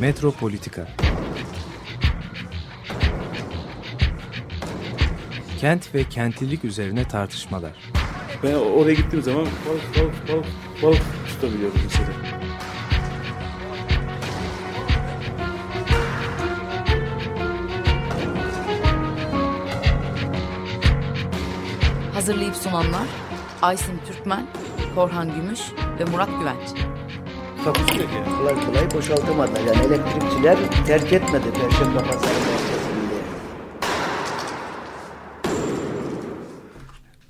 Metropolitika Kent ve kentlilik üzerine tartışmalar. Ben oraya gittiğim zaman balık balık balık balık tutabiliyordum mesela. Hazırlayıp sunanlar Aysin Türkmen, Korhan Gümüş ve Murat Güvenç. Takusuyor ki. Kolay kolay boşaltamadılar. Yani elektrikçiler terk etmedi Perşembe Pazarı merkezini.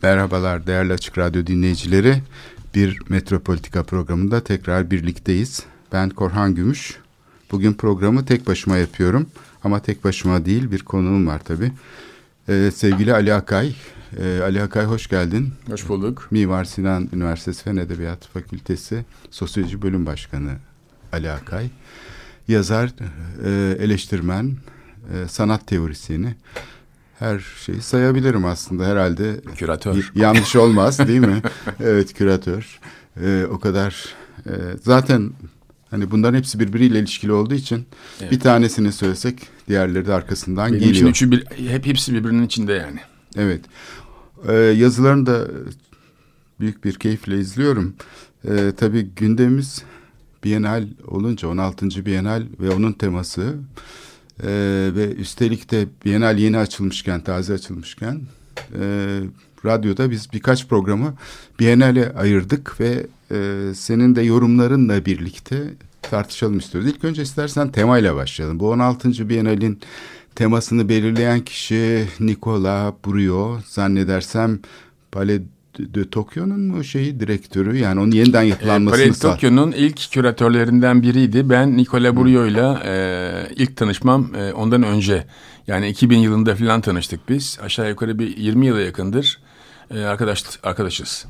Merhabalar değerli Açık Radyo dinleyicileri. Bir Metropolitika programında tekrar birlikteyiz. Ben Korhan Gümüş. Bugün programı tek başıma yapıyorum. Ama tek başıma değil bir konuğum var tabii. Ee, sevgili Ali Akay. Ee, Ali Akay hoş geldin. Hoş bulduk. Mimar Sinan Üniversitesi Fen Edebiyatı Fakültesi Sosyoloji Bölüm Başkanı Ali Akay. Yazar, e, eleştirmen, e, sanat teorisyeni. Her şeyi sayabilirim aslında herhalde. Küratör. Y- yanlış olmaz değil mi? evet küratör. E, o kadar e, zaten hani bunların hepsi birbiriyle ilişkili olduğu için Evet. bir tanesini söylesek diğerleri de arkasından Benim için geliyor. üçü bir, hep hepsi birbirinin içinde yani. Evet. Ee, yazılarını da büyük bir keyifle izliyorum. Ee, tabii gündemimiz Bienal olunca 16. Bienal ve onun teması Ee, ve üstelik de Bienal yeni açılmışken, taze açılmışken e, radyoda biz birkaç programı Bienal'e ayırdık ve e, senin de yorumlarınla birlikte tartışalım istiyoruz. İlk önce istersen temayla başlayalım. Bu 16. Bienal'in temasını belirleyen kişi Nicola Brio zannedersem Palais de Tokyo'nun mu şeyi direktörü yani onun yeniden E, yapılanmasını sağ- Tokyo'nun ilk küratörlerinden biriydi. Ben Nicola Burio'yla e, ilk tanışmam e, ondan önce. Yani 2000 yılında falan tanıştık biz. Aşağı yukarı bir 20 yıla yakındır e, arkadaş arkadaşız.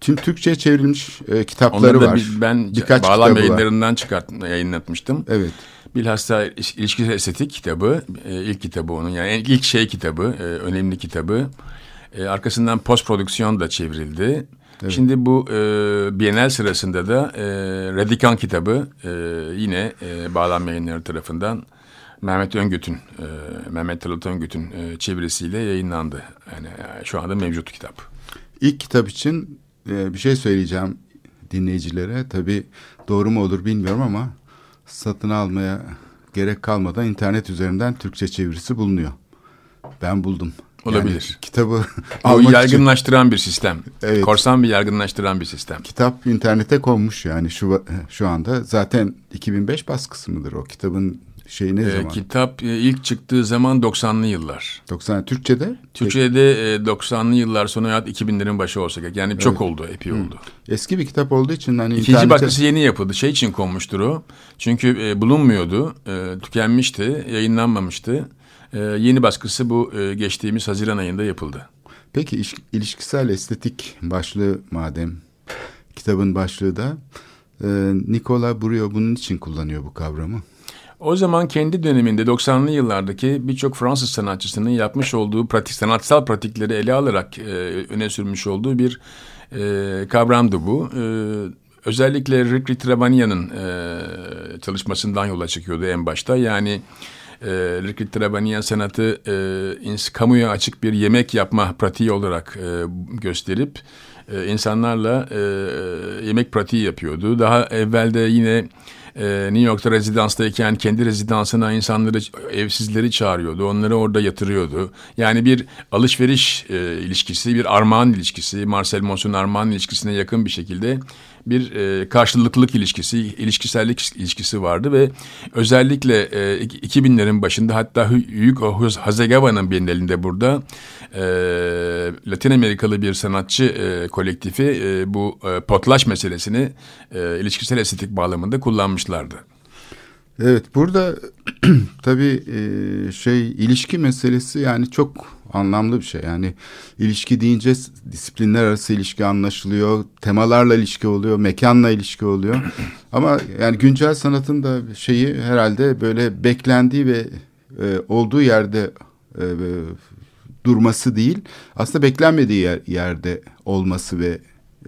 Tüm Türkçe'ye çevrilmiş e, kitapları Onları da var. bir- ben Birkaç Bağlam yayınlarından çıkart, yayınlatmıştım. Evet. Bilhassa İliş- İlişki Estetik kitabı, e, ilk kitabı onun yani ilk şey kitabı, e, önemli kitabı. E, arkasından post prodüksiyon da çevrildi. Şimdi bu e, Bienal sırasında da e, Radikan kitabı e, yine e, Bağlam Yayınları tarafından Mehmet Öngüt'ün, e, Mehmet Talat Öngüt'ün e, çevirisiyle yayınlandı. Yani e, şu anda mevcut kitap. İlk kitap için e, bir şey söyleyeceğim dinleyicilere. Tabii doğru mu olur bilmiyorum ama satın almaya gerek kalmadan internet üzerinden Türkçe çevirisi bulunuyor. Ben buldum. Olabilir. Yani kitabı almak için yaygınlaştıran bir sistem. Evet. Korsan bir yaygınlaştıran bir sistem. kitap internete konmuş yani şu şu anda zaten 2005 baskısı mıdır o kitabın şeyi ne Ee, zaman? kitap e, ilk çıktığı zaman 90'lı yıllar. 90 Türkçe'de Türkçe'de e, 90'lı yıllar sonu ya 2000'lerin başı olsa gerek. Yani çok oldu, epey oldu. eski bir kitap olduğu için hani İkinci internete baskısı yeni yapıldı. Şey için konmuştur o. Çünkü e, bulunmuyordu, e, tükenmişti, yayınlanmamıştı. E, yeni baskısı bu e, geçtiğimiz Haziran ayında yapıldı. Peki iş- ilişkisel estetik başlığı madem kitabın başlığı da e, Nicola Brio bunun için kullanıyor bu kavramı. O zaman kendi döneminde 90'lı yıllardaki birçok Fransız sanatçısının yapmış olduğu pratik sanatsal pratikleri ele alarak e, öne sürmüş olduğu bir e, kavramdı bu. E, özellikle Rick Travania'nın e, çalışmasından yola çıkıyordu en başta. Yani e, Rick Travania sanatı e, kamuya açık bir yemek yapma pratiği olarak e, gösterip e, insanlarla e, yemek pratiği yapıyordu. Daha evvelde yine e, New York'ta rezidanstayken kendi rezidansına insanları, evsizleri çağırıyordu. Onları orada yatırıyordu. Yani bir alışveriş e, ilişkisi, bir armağan ilişkisi, Marcel Mauss'un armağan ilişkisine yakın bir şekilde bir e, karşılıklılık ilişkisi, ilişkisellik ilişkisi vardı ve özellikle e, 2000'lerin başında hatta Hugo Hazegawa'nın bir elinde burada e, Latin Amerikalı bir sanatçı e, kolektifi e, bu e, potlaş meselesini e, ilişkisel estetik bağlamında kullanmışlardı. Evet burada tabii e, şey ilişki meselesi yani çok anlamlı bir şey. Yani ilişki deyince disiplinler arası ilişki anlaşılıyor, temalarla ilişki oluyor, mekanla ilişki oluyor. Ama yani güncel sanatın da şeyi herhalde böyle beklendiği ve e, olduğu yerde e, durması değil, aslında beklenmediği yer, yerde olması ve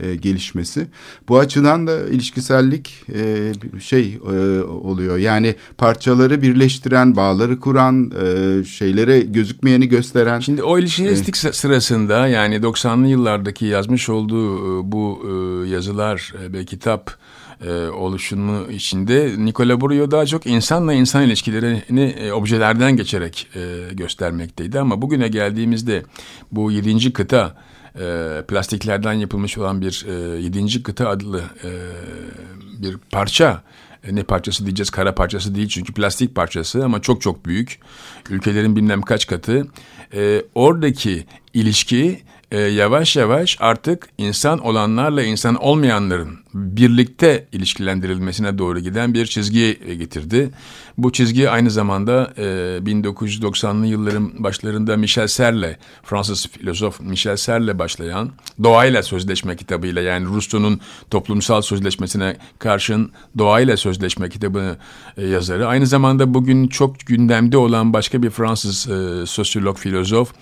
e, gelişmesi. Bu açıdan da ilişkisellik e, şey e, oluyor. Yani parçaları birleştiren, bağları kuran, e, şeylere gözükmeyeni gösteren. Şimdi o ilişkisellik evet. sırasında yani 90'lı yıllardaki yazmış olduğu e, bu e, yazılar ve kitap e, oluşumu içinde Nicola Burio daha çok insanla insan ilişkilerini e, objelerden geçerek e, göstermekteydi. Ama bugüne geldiğimizde bu yedinci kıta e, plastiklerden yapılmış olan bir e, yedinci kıta adlı e, bir parça. E, ne parçası diyeceğiz? Kara parçası değil çünkü plastik parçası ama çok çok büyük. Ülkelerin bilmem kaç katı. E, oradaki ilişki e, yavaş yavaş artık insan olanlarla insan olmayanların birlikte ilişkilendirilmesine doğru giden bir çizgi e, getirdi. Bu çizgi aynı zamanda e, 1990'lı yılların başlarında Michel Serle, Fransız filozof Michel Serle başlayan Doğayla Sözleşme kitabıyla yani Rousseau'nun toplumsal sözleşmesine karşın Doğayla Sözleşme kitabını e, yazarı. Aynı zamanda bugün çok gündemde olan başka bir Fransız e, sosyolog, filozof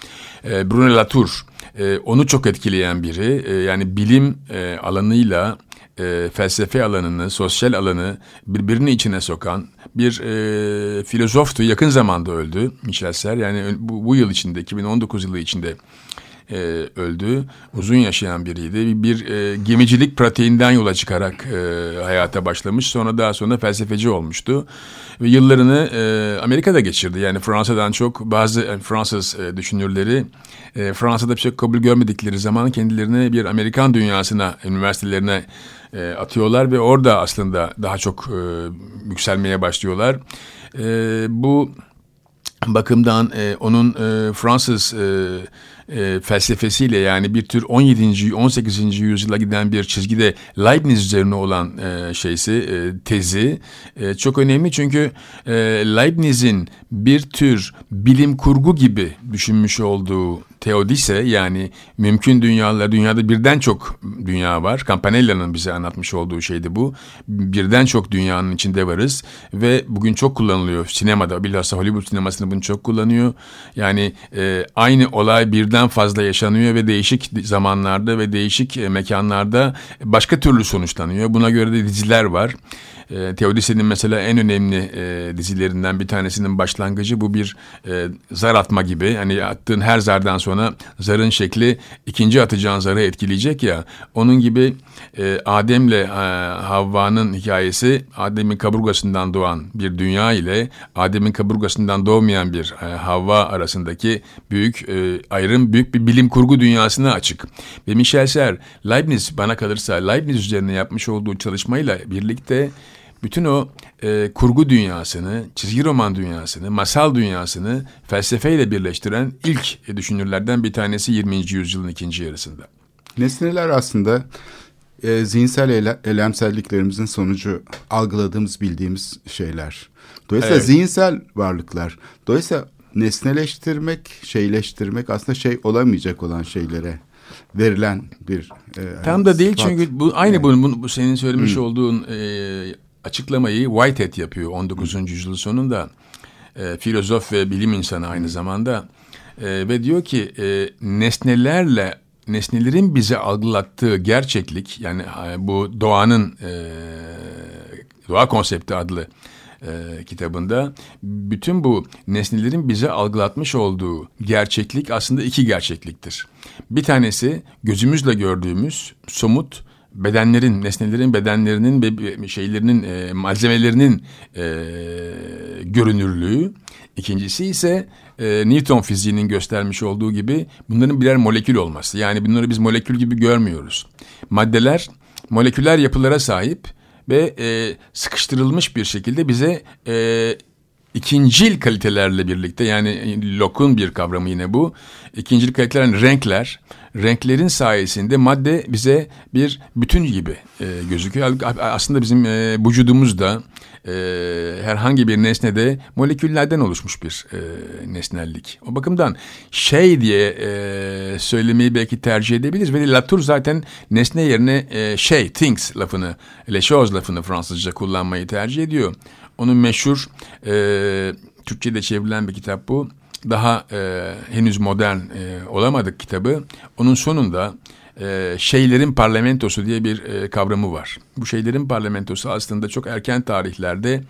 e, Bruno Latour e, onu çok etkileyen biri. E, yani bilim e, alanıyla e, felsefe alanını, sosyal alanı birbirinin içine sokan bir e, filozoftu. Yakın zamanda öldü Michel Serre. Yani bu, bu yıl içinde, 2019 yılı içinde e, öldü. Uzun yaşayan biriydi. Bir, e, gemicilik pratiğinden yola çıkarak e, hayata başlamış. Sonra daha sonra felsefeci olmuştu. Ve yıllarını e, Amerika'da geçirdi. Yani Fransa'dan çok bazı e, Fransız e, düşünürleri e, Fransa'da bir şey kabul görmedikleri zaman kendilerini bir Amerikan dünyasına, üniversitelerine e, atıyorlar ve orada aslında daha çok e, yükselmeye başlıyorlar. E, bu bakımdan e, onun e, Fransız e, e, felsefesiyle yani bir tür 17. 18. yüzyıla giden bir çizgide Leibniz üzerine olan e, şeysi e, tezi e, çok önemli çünkü e, Leibniz'in bir tür bilim kurgu gibi düşünmüş olduğu teodise yani mümkün dünyalar dünyada birden çok dünya var. Campanella'nın bize anlatmış olduğu şeydi bu. Birden çok dünyanın içinde varız ve bugün çok kullanılıyor sinemada bilhassa Hollywood sinemasında bunu çok kullanıyor. Yani e, aynı olay birden fazla yaşanıyor ve değişik zamanlarda ve değişik e, mekanlarda başka türlü sonuçlanıyor. Buna göre de diziler var. E, Teodicé'nin mesela en önemli e, dizilerinden bir tanesinin başlangıcı bu bir e, zar atma gibi. Hani attığın her zardan sonra zarın şekli ikinci atacağın zarı etkileyecek ya. Onun gibi e, Adem'le e, Havva'nın hikayesi Adem'in kaburgasından doğan bir dünya ile Adem'in kaburgasından doğmayan bir e, Havva arasındaki büyük e, ayrım büyük bir bilim kurgu dünyasına açık. Ve Michel Serre Leibniz bana kalırsa Leibniz üzerine yapmış olduğu çalışmayla birlikte bütün o e, kurgu dünyasını, çizgi roman dünyasını, masal dünyasını felsefeyle birleştiren ilk düşünürlerden bir tanesi 20. yüzyılın ikinci yarısında. Nesneler aslında e, zihinsel ele, elemselliklerimizin sonucu algıladığımız, bildiğimiz şeyler. Dolayısıyla evet. zihinsel varlıklar. Dolayısıyla nesneleştirmek, şeyleştirmek aslında şey olamayacak olan şeylere verilen bir e, tam da değil sıfat. çünkü bu aynı yani. bu, bu senin söylemiş hmm. olduğun e, açıklamayı Whitehead yapıyor 19. Hmm. yüzyılın sonunda. E, filozof ve bilim insanı aynı zamanda. E, ve diyor ki e, nesnelerle nesnelerin bize algılattığı gerçeklik yani e, bu doğanın e, doğa konsepti adlı e, kitabında bütün bu nesnelerin bize algılatmış olduğu gerçeklik aslında iki gerçekliktir. Bir tanesi gözümüzle gördüğümüz somut bedenlerin, nesnelerin bedenlerinin ve şeylerinin, e, malzemelerinin e, görünürlüğü. İkincisi ise e, Newton fiziğinin göstermiş olduğu gibi bunların birer molekül olması. Yani bunları biz molekül gibi görmüyoruz. Maddeler moleküler yapılara sahip ve e, sıkıştırılmış bir şekilde bize e, ikincil kalitelerle birlikte yani Locke'un bir kavramı yine bu. İkincil kaliteler renkler. Renklerin sayesinde madde bize bir bütün gibi e, gözüküyor. Aslında bizim e, vücudumuzda e, herhangi bir nesnede moleküllerden oluşmuş bir e, nesnellik. O bakımdan şey diye e, söylemeyi belki tercih edebiliriz. Ve Latour zaten nesne yerine e, şey, things lafını, les choses lafını Fransızca kullanmayı tercih ediyor. Onun meşhur e, Türkçe'de çevrilen bir kitap bu. Daha e, henüz modern e, olamadık kitabı. Onun sonunda e, şeylerin parlamentosu diye bir e, kavramı var. Bu şeylerin parlamentosu aslında çok erken tarihlerde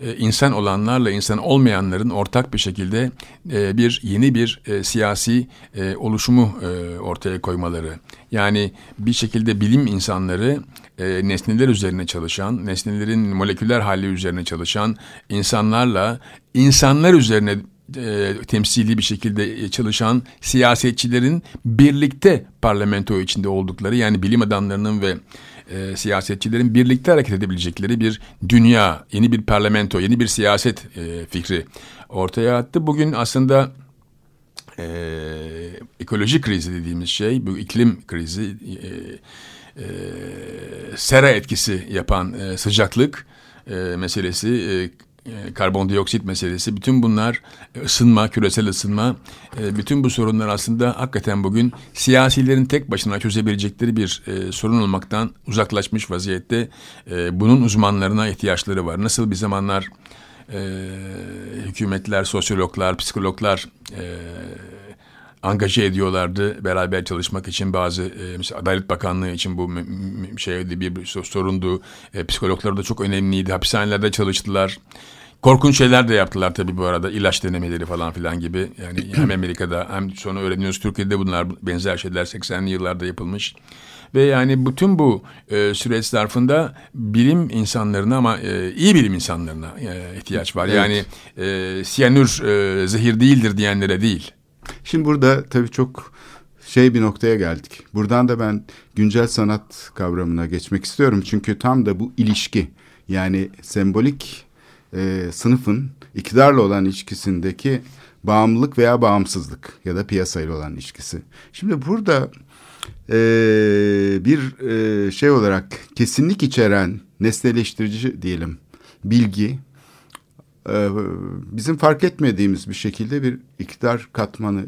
e, insan olanlarla insan olmayanların ortak bir şekilde e, bir yeni bir e, siyasi e, oluşumu e, ortaya koymaları. Yani bir şekilde bilim insanları e, nesneler üzerine çalışan, nesnelerin moleküler hali üzerine çalışan insanlarla insanlar üzerine e, temsili bir şekilde çalışan siyasetçilerin birlikte parlamento içinde oldukları yani bilim adamlarının ve e, siyasetçilerin birlikte hareket edebilecekleri bir dünya, yeni bir parlamento, yeni bir siyaset e, fikri ortaya attı. Bugün aslında e, ekoloji krizi dediğimiz şey, bu iklim krizi, e, e, sera etkisi yapan e, sıcaklık e, meselesi, e, e, karbondioksit meselesi, bütün bunlar e, ısınma, küresel ısınma, e, bütün bu sorunlar aslında hakikaten bugün siyasilerin tek başına çözebilecekleri bir sorun olmaktan uzaklaşmış vaziyette. Bunun uzmanlarına ihtiyaçları var. Nasıl bir zamanlar hükümetler, sosyologlar, psikologlar angaje ediyorlardı beraber çalışmak için bazı e, mesela Adalet Bakanlığı için bu şey bir sorundu. Psikologlar da çok önemliydi. Hapishanelerde çalıştılar. Korkunç şeyler de yaptılar tabii bu arada. ilaç denemeleri falan filan gibi. Yani hem Amerika'da hem sonra öğreniyoruz Türkiye'de bunlar benzer şeyler 80'li yıllarda yapılmış. Ve yani bütün bu e, süreç zarfında bilim insanlarına ama e, iyi bilim insanlarına e, ihtiyaç var. Evet. Yani e, siyanür e, zehir değildir diyenlere değil. Şimdi burada tabii çok şey bir noktaya geldik. Buradan da ben güncel sanat kavramına geçmek istiyorum. Çünkü tam da bu ilişki yani sembolik e, sınıfın iktidarla olan ilişkisindeki bağımlılık veya bağımsızlık ya da piyasayla olan ilişkisi. Şimdi burada e, bir e, şey olarak kesinlik içeren nesneleştirici diyelim bilgi e, bizim fark etmediğimiz bir şekilde bir iktidar katmanı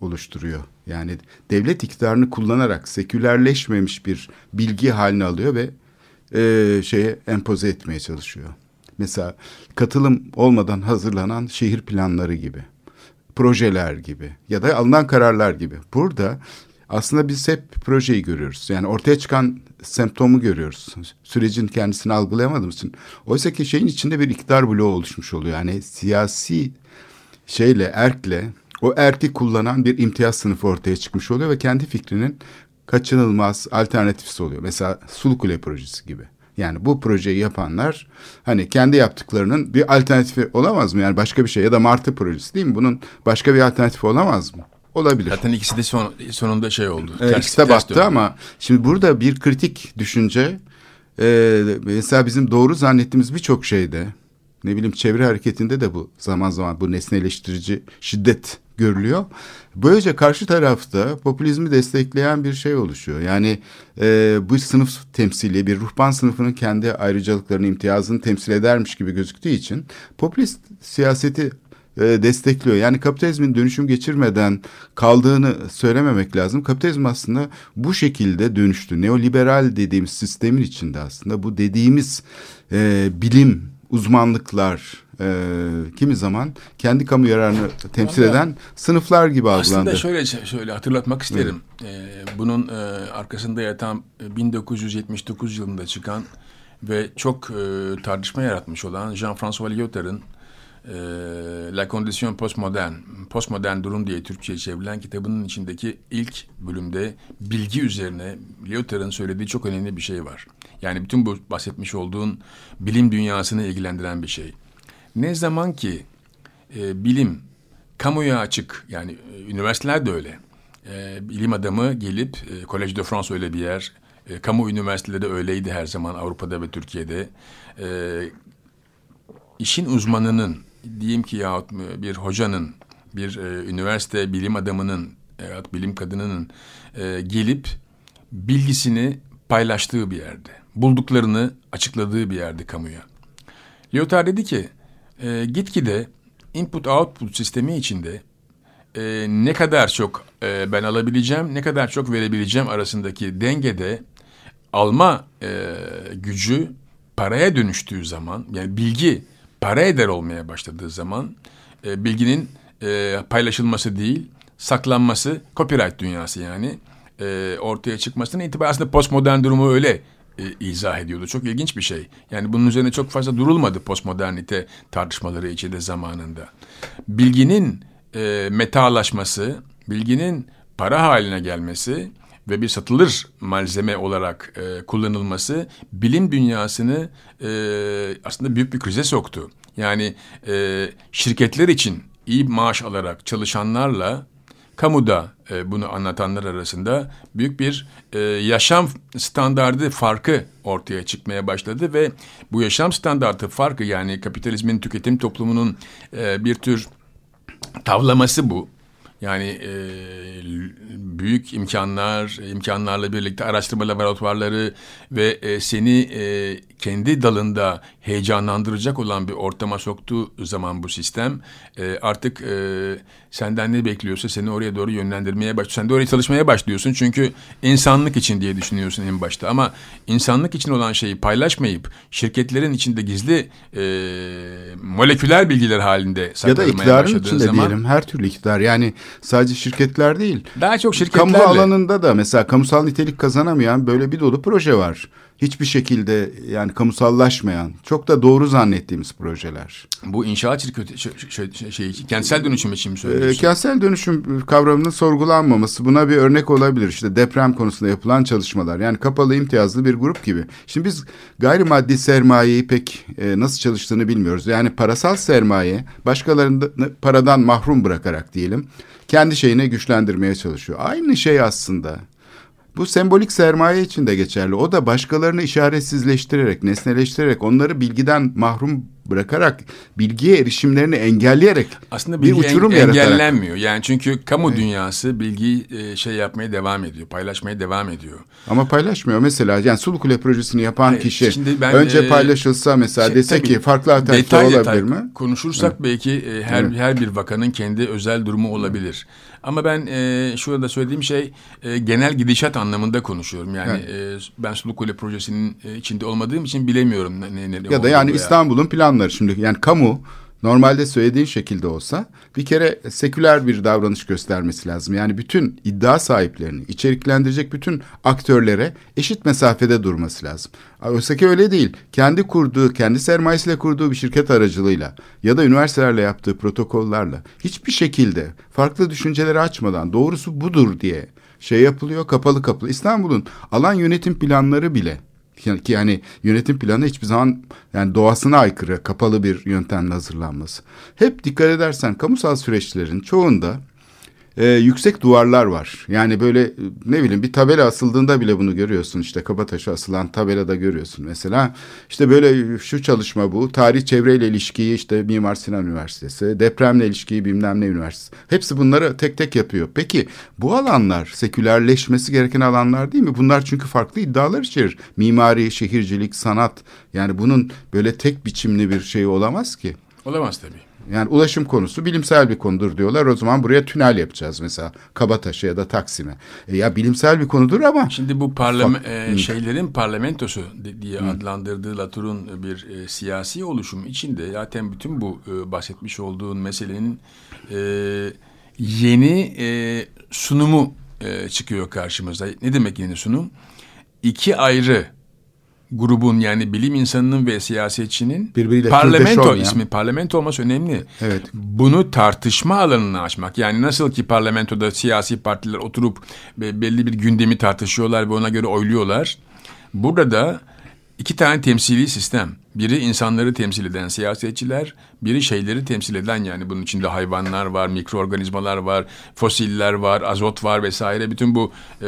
oluşturuyor. Yani devlet iktidarını kullanarak sekülerleşmemiş bir bilgi haline alıyor ve e, şeye empoze etmeye çalışıyor. Mesela katılım olmadan hazırlanan şehir planları gibi, projeler gibi ya da alınan kararlar gibi. Burada aslında biz hep projeyi görüyoruz. Yani ortaya çıkan semptomu görüyoruz. Sürecin kendisini algılayamadığımız için. Oysa ki şeyin içinde bir iktidar bloğu oluşmuş oluyor. Yani siyasi şeyle, erkle o erki kullanan bir imtiyaz sınıfı ortaya çıkmış oluyor ve kendi fikrinin kaçınılmaz alternatifisi oluyor. Mesela Sulukule projesi gibi. Yani bu projeyi yapanlar hani kendi yaptıklarının bir alternatifi olamaz mı? Yani başka bir şey ya da Martı projesi değil mi? Bunun başka bir alternatifi olamaz mı? Olabilir. Zaten ikisi de son, sonunda şey oldu. Ee, ters, ikisi de battı döndü. ama şimdi burada bir kritik düşünce e, mesela bizim doğru zannettiğimiz birçok şeyde ne bileyim çevre hareketinde de bu zaman zaman bu nesneleştirici şiddet görülüyor. Böylece karşı tarafta popülizmi destekleyen bir şey oluşuyor. Yani e, bu sınıf temsili bir ruhban sınıfının kendi ayrıcalıklarını, imtiyazını temsil edermiş gibi gözüktüğü için popülist siyaseti e, destekliyor. Yani kapitalizmin dönüşüm geçirmeden kaldığını söylememek lazım. Kapitalizm aslında bu şekilde dönüştü. Neoliberal dediğimiz sistemin içinde aslında bu dediğimiz e, bilim, uzmanlıklar, e, kimi zaman kendi kamu yararını temsil eden sınıflar gibi algılandı. Aslında şöyle şöyle hatırlatmak isterim. E, bunun e, arkasında yatan 1979 e, yılında çıkan ve çok e, tartışma yaratmış olan Jean-François Lyotard'ın e, La Condition Postmodern, Postmodern Durum diye Türkçe'ye çevrilen kitabının içindeki ilk bölümde bilgi üzerine Lyotard'ın söylediği çok önemli bir şey var. Yani bütün bu bahsetmiş olduğun bilim dünyasını ilgilendiren bir şey. Ne zaman ki e, bilim kamuya açık yani e, üniversiteler de öyle. E, bilim adamı gelip e, Collège de France öyle bir yer. E, kamu üniversiteleri öyleydi her zaman Avrupa'da ve Türkiye'de. E, işin uzmanının diyeyim ki yahut bir hocanın, bir e, üniversite bilim adamının veya bilim kadınının e, gelip bilgisini paylaştığı bir yerde. Bulduklarını açıkladığı bir yerde kamuya. Lyotard dedi ki e, gitgide input-output sistemi içinde e, ne kadar çok e, ben alabileceğim, ne kadar çok verebileceğim arasındaki dengede alma e, gücü paraya dönüştüğü zaman, yani bilgi para eder olmaya başladığı zaman e, bilginin e, paylaşılması değil, saklanması, copyright dünyası yani, e, ortaya çıkmasına itibaren aslında postmodern durumu öyle e, izah ediyordu. Çok ilginç bir şey. Yani bunun üzerine çok fazla durulmadı postmodernite tartışmaları içinde zamanında. Bilginin e, metalaşması, bilginin para haline gelmesi ve bir satılır malzeme olarak e, kullanılması bilim dünyasını e, aslında büyük bir krize soktu. Yani e, şirketler için iyi maaş alarak çalışanlarla kamuda e, bunu anlatanlar arasında büyük bir e, yaşam standardı farkı ortaya çıkmaya başladı ve bu yaşam standartı farkı yani kapitalizmin tüketim toplumunun e, bir tür tavlaması bu. Yani e, büyük imkanlar, imkanlarla birlikte araştırma laboratuvarları ve e, seni e, kendi dalında heyecanlandıracak olan bir ortama soktuğu zaman bu sistem e, artık e, senden ne bekliyorsa seni oraya doğru yönlendirmeye başlıyor. Sen de oraya çalışmaya başlıyorsun çünkü insanlık için diye düşünüyorsun en başta ama insanlık için olan şeyi paylaşmayıp şirketlerin içinde gizli e, moleküler bilgiler halinde Ya da iktidarın başladığın içinde zaman diyelim her türlü iktidar yani sadece şirketler değil. daha çok Kamu şirketlerle alanında da mesela kamusal nitelik kazanamayan böyle bir dolu proje var. Hiçbir şekilde yani kamusallaşmayan, çok da doğru zannettiğimiz projeler. bu inşaat şirketi şey, şey, şey, kentsel dönüşüm için mi Ee, söylüyorsun? kentsel dönüşüm kavramının sorgulanmaması buna bir örnek olabilir. İşte deprem konusunda yapılan çalışmalar. Yani kapalı imtiyazlı bir grup gibi. Şimdi biz gayrimaddi sermayeyi pek e, nasıl çalıştığını bilmiyoruz. Yani parasal sermaye başkalarını paradan mahrum bırakarak diyelim kendi şeyine güçlendirmeye çalışıyor. Aynı şey aslında. Bu sembolik sermaye için de geçerli. O da başkalarını işaretsizleştirerek, nesneleştirerek, onları bilgiden mahrum bırakarak, bilgiye erişimlerini engelleyerek Aslında bir uçurum en- yaratarak. engellenmiyor. Yani çünkü kamu dünyası bilgiyi e, şey yapmaya devam ediyor, paylaşmaya devam ediyor. Ama paylaşmıyor. Mesela yani Sulu Kule projesini yapan Hayır, kişi ben, önce e, paylaşılsa mesela Şey, dese ki farklı alternatifler detay olabilir detay mi? Konuşursak belki e, her her bir vakanın kendi özel durumu olabilir. Ama ben e, şurada söylediğim şey e, genel gidişat anlamında konuşuyorum. Yani e, ben Sulu Kule projesinin e, içinde olmadığım için bilemiyorum ne, ne, ne Ya da yani İstanbul'un planları şimdi yani kamu normalde söylediğin şekilde olsa bir kere seküler bir davranış göstermesi lazım. Yani bütün iddia sahiplerini içeriklendirecek bütün aktörlere eşit mesafede durması lazım. Oysa ki öyle değil. Kendi kurduğu, kendi sermayesiyle kurduğu bir şirket aracılığıyla ya da üniversitelerle yaptığı protokollarla hiçbir şekilde farklı düşünceleri açmadan doğrusu budur diye şey yapılıyor kapalı kapalı. İstanbul'un alan yönetim planları bile ki yani yönetim planı hiçbir zaman yani doğasına aykırı kapalı bir yöntemle hazırlanması. Hep dikkat edersen kamusal süreçlerin çoğunda e, yüksek duvarlar var. Yani böyle e, ne bileyim bir tabela asıldığında bile bunu görüyorsun. İşte Kabataş'a asılan tabelada görüyorsun mesela. İşte böyle şu çalışma bu. Tarih çevreyle ilişkiyi işte Mimar Sinan Üniversitesi, depremle ilişkiyi bilmem ne üniversitesi. Hepsi bunları tek tek yapıyor. Peki bu alanlar sekülerleşmesi gereken alanlar değil mi? Bunlar çünkü farklı iddialar içerir. Mimari, şehircilik, sanat. Yani bunun böyle tek biçimli bir şey olamaz ki. Olamaz tabii. Yani ulaşım konusu bilimsel bir konudur diyorlar. O zaman buraya tünel yapacağız mesela Kabataş'a ya da Taksim'e. E ya bilimsel bir konudur ama Şimdi bu parlame, e, şeylerin parlamentosu di- diye adlandırdığı Latour'un bir e, siyasi oluşum içinde zaten bütün bu e, bahsetmiş olduğun meselenin e, yeni e, sunumu e, çıkıyor karşımıza. Ne demek yeni sunum? İki ayrı grubun yani bilim insanının ve siyasetçinin Birbiriyle parlamento ismi parlamento olması önemli. Evet. Bunu tartışma alanına açmak. Yani nasıl ki parlamentoda siyasi partiler oturup be- belli bir gündemi tartışıyorlar ve ona göre oyluyorlar. Burada da iki tane temsili sistem. Biri insanları temsil eden siyasetçiler, biri şeyleri temsil eden yani bunun içinde hayvanlar var, mikroorganizmalar var, fosiller var, azot var vesaire. Bütün bu e,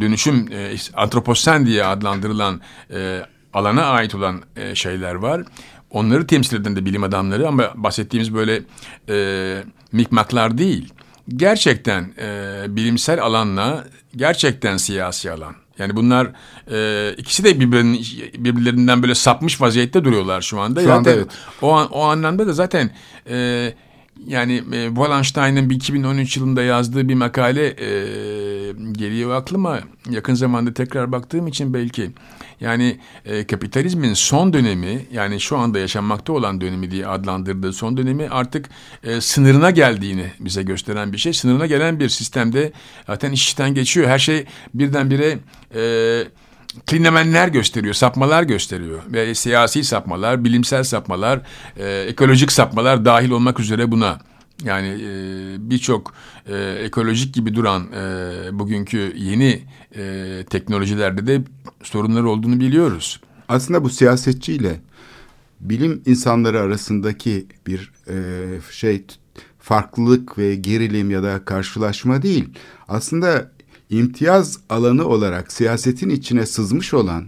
dönüşüm e, antroposen diye adlandırılan e, alana ait olan e, şeyler var. Onları temsil eden de bilim adamları ama bahsettiğimiz böyle e, mikmaklar değil. Gerçekten e, bilimsel alanla gerçekten siyasi alan. Yani bunlar e, ikisi de birbirinin, birbirlerinden böyle sapmış vaziyette duruyorlar şu anda. Şu anda Zaten evet. O, an- o anlamda da zaten e, yani e, Wallenstein'ın bir 2013 yılında yazdığı bir makale e, geliyor aklıma yakın zamanda tekrar baktığım için belki yani e, kapitalizmin son dönemi yani şu anda yaşanmakta olan dönemi diye adlandırdığı son dönemi artık e, sınırına geldiğini bize gösteren bir şey. Sınırına gelen bir sistemde zaten iş işten geçiyor. Her şey birdenbire e, klinemenler gösteriyor, sapmalar gösteriyor. Ve siyasi sapmalar, bilimsel sapmalar, e, ekolojik sapmalar dahil olmak üzere buna. Yani e, birçok e, ekolojik gibi duran e, bugünkü yeni e, teknolojilerde de sorunlar olduğunu biliyoruz. Aslında bu siyasetçiyle bilim insanları arasındaki bir e, şey farklılık ve gerilim ya da karşılaşma değil. Aslında imtiyaz alanı olarak siyasetin içine sızmış olan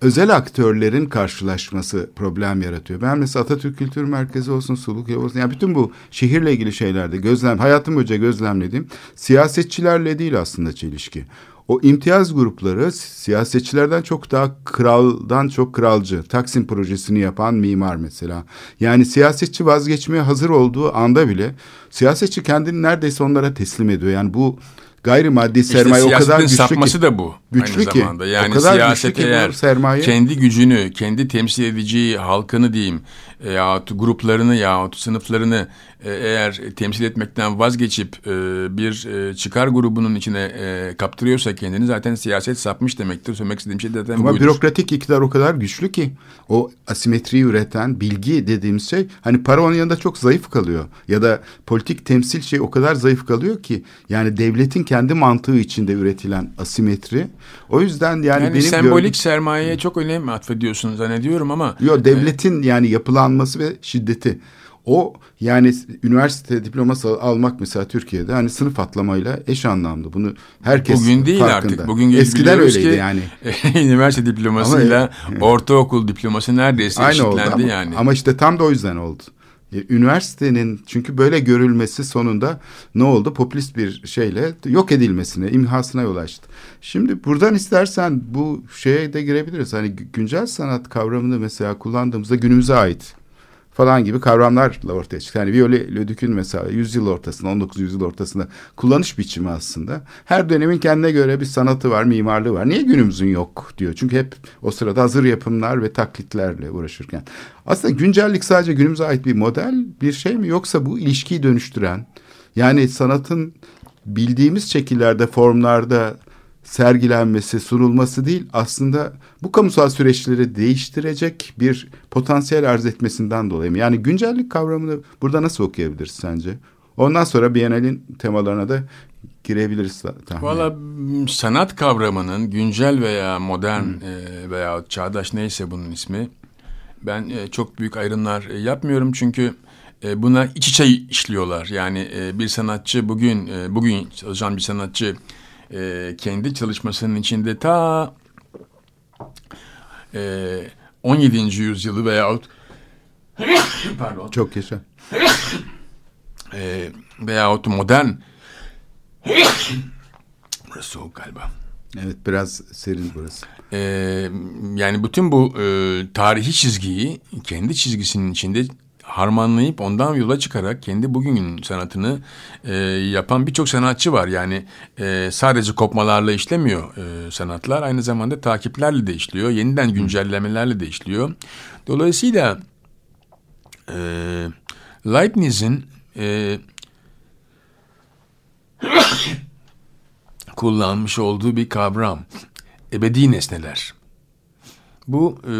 özel aktörlerin karşılaşması problem yaratıyor. Ben mesela Atatürk Kültür Merkezi olsun, Suluk olsun. Yani bütün bu şehirle ilgili şeylerde gözlem, hayatım boyunca gözlemlediğim siyasetçilerle değil aslında çelişki. O imtiyaz grupları siyasetçilerden çok daha kraldan çok kralcı. Taksim projesini yapan mimar mesela. Yani siyasetçi vazgeçmeye hazır olduğu anda bile siyasetçi kendini neredeyse onlara teslim ediyor. Yani bu gayrimaddi sermaye işte o kadar güçlü sapması ki. da bu. Güçlü aynı ki. zamanda. Yani o kadar siyaset güçlü ki eğer sermaye. kendi gücünü, kendi temsil edeceği halkını diyeyim yahut gruplarını yahut sınıflarını e, eğer temsil etmekten vazgeçip e, bir e, çıkar grubunun içine e, kaptırıyorsa kendini zaten siyaset sapmış demektir. Söylemek istediğim şey zaten Ama buydur. bürokratik iktidar o kadar güçlü ki o asimetriyi üreten bilgi dediğimiz şey hani para onun yanında çok zayıf kalıyor. Ya da politik temsil şey o kadar zayıf kalıyor ki yani devletin kendi mantığı içinde üretilen asimetri. O yüzden yani, yani benim sembolik gördüğüm- sermayeye çok önem atfediyorsun zannediyorum ama Yo devletin yani yapılanması ve şiddeti. O yani üniversite diploması al- almak mesela Türkiye'de hani sınıf atlamayla eş anlamlı. Bunu herkes Bugün değil farkında. artık. Bugün Eskiden öyleydi ki, yani. üniversite diplomasıyla ortaokul diploması neredeyse Aynı oldu eşitlendi ama, yani. ama işte tam da o yüzden oldu. E, Üniversitenin çünkü böyle görülmesi sonunda ne oldu? Popülist bir şeyle yok edilmesine, imhasına yol açtı. Şimdi buradan istersen bu şeye de girebiliriz. Hani gü- güncel sanat kavramını mesela kullandığımızda günümüze ait falan gibi kavramlarla ortaya çıktı. Yani Viole Lödük'ün mesela yüzyıl ortasında, 19. yüzyıl ortasında kullanış biçimi aslında. Her dönemin kendine göre bir sanatı var, mimarlığı var. Niye günümüzün yok diyor. Çünkü hep o sırada hazır yapımlar ve taklitlerle uğraşırken. Aslında güncellik sadece günümüze ait bir model, bir şey mi? Yoksa bu ilişkiyi dönüştüren, yani sanatın bildiğimiz şekillerde, formlarda sergilenmesi, sunulması değil aslında bu kamusal süreçleri değiştirecek bir potansiyel arz etmesinden dolayı mı? Yani güncellik kavramını burada nasıl okuyabiliriz sence? Ondan sonra Biennale'in temalarına da girebiliriz tahmin. Valla sanat kavramının güncel veya modern e, veya çağdaş neyse bunun ismi ben e, çok büyük ayrımlar e, yapmıyorum çünkü e, buna iç içe işliyorlar. Yani e, bir sanatçı bugün e, bugün çalışan bir sanatçı e, kendi çalışmasının içinde ta e, 17. yüzyılı veyahut pardon Çok yaşa. e, veyahut modern burası soğuk galiba. Evet biraz serin burası. Ee, yani bütün bu e, tarihi çizgiyi kendi çizgisinin içinde harmanlayıp ondan yola çıkarak kendi bugünün sanatını e, yapan birçok sanatçı var. Yani e, sadece kopmalarla işlemiyor e, sanatlar aynı zamanda takiplerle de işliyor. Yeniden güncellemelerle de işliyor. Dolayısıyla e, Leibniz'in e, kullanmış olduğu bir kavram. Ebedi nesneler. Bu e,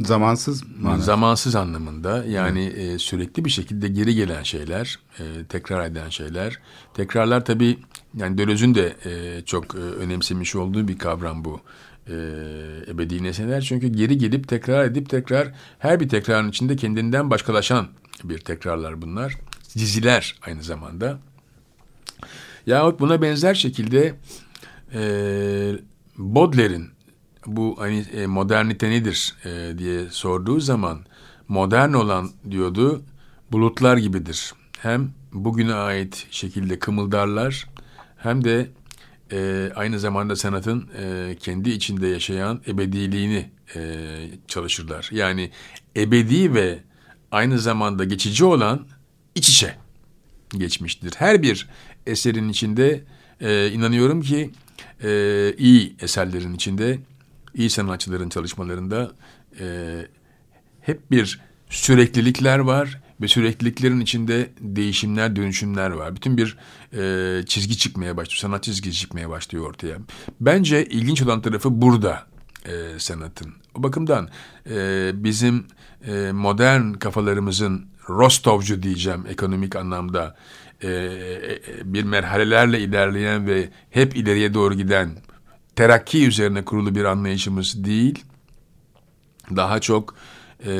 Zamansız manada. zamansız anlamında yani e, sürekli bir şekilde geri gelen şeyler, e, tekrar eden şeyler. Tekrarlar tabii yani Döloz'un de e, çok e, önemsemiş olduğu bir kavram bu. E, ebedi nesneler çünkü geri gelip tekrar edip tekrar her bir tekrarın içinde kendinden başkalaşan bir tekrarlar bunlar. Diziler aynı zamanda. Yahut buna benzer şekilde e, Baudelaire'in bu hani e, modernite nedir e, diye sorduğu zaman modern olan diyordu bulutlar gibidir. Hem bugüne ait şekilde kımıldarlar hem de e, aynı zamanda sanatın e, kendi içinde yaşayan ebediliğini e, çalışırlar. Yani ebedi ve aynı zamanda geçici olan iç içe geçmiştir. Her bir eserin içinde e, inanıyorum ki e, iyi eserlerin içinde, iyi sanatçıların çalışmalarında e, hep bir süreklilikler var ve sürekliliklerin içinde değişimler, dönüşümler var. Bütün bir e, çizgi çıkmaya başlıyor, sanat çizgisi çıkmaya başlıyor ortaya. Bence ilginç olan tarafı burada e, sanatın. O bakımdan e, bizim e, modern kafalarımızın Rostovcu diyeceğim ekonomik anlamda e, e, bir merhalelerle ilerleyen ve hep ileriye doğru giden terakki üzerine kurulu bir anlayışımız değil. Daha çok e,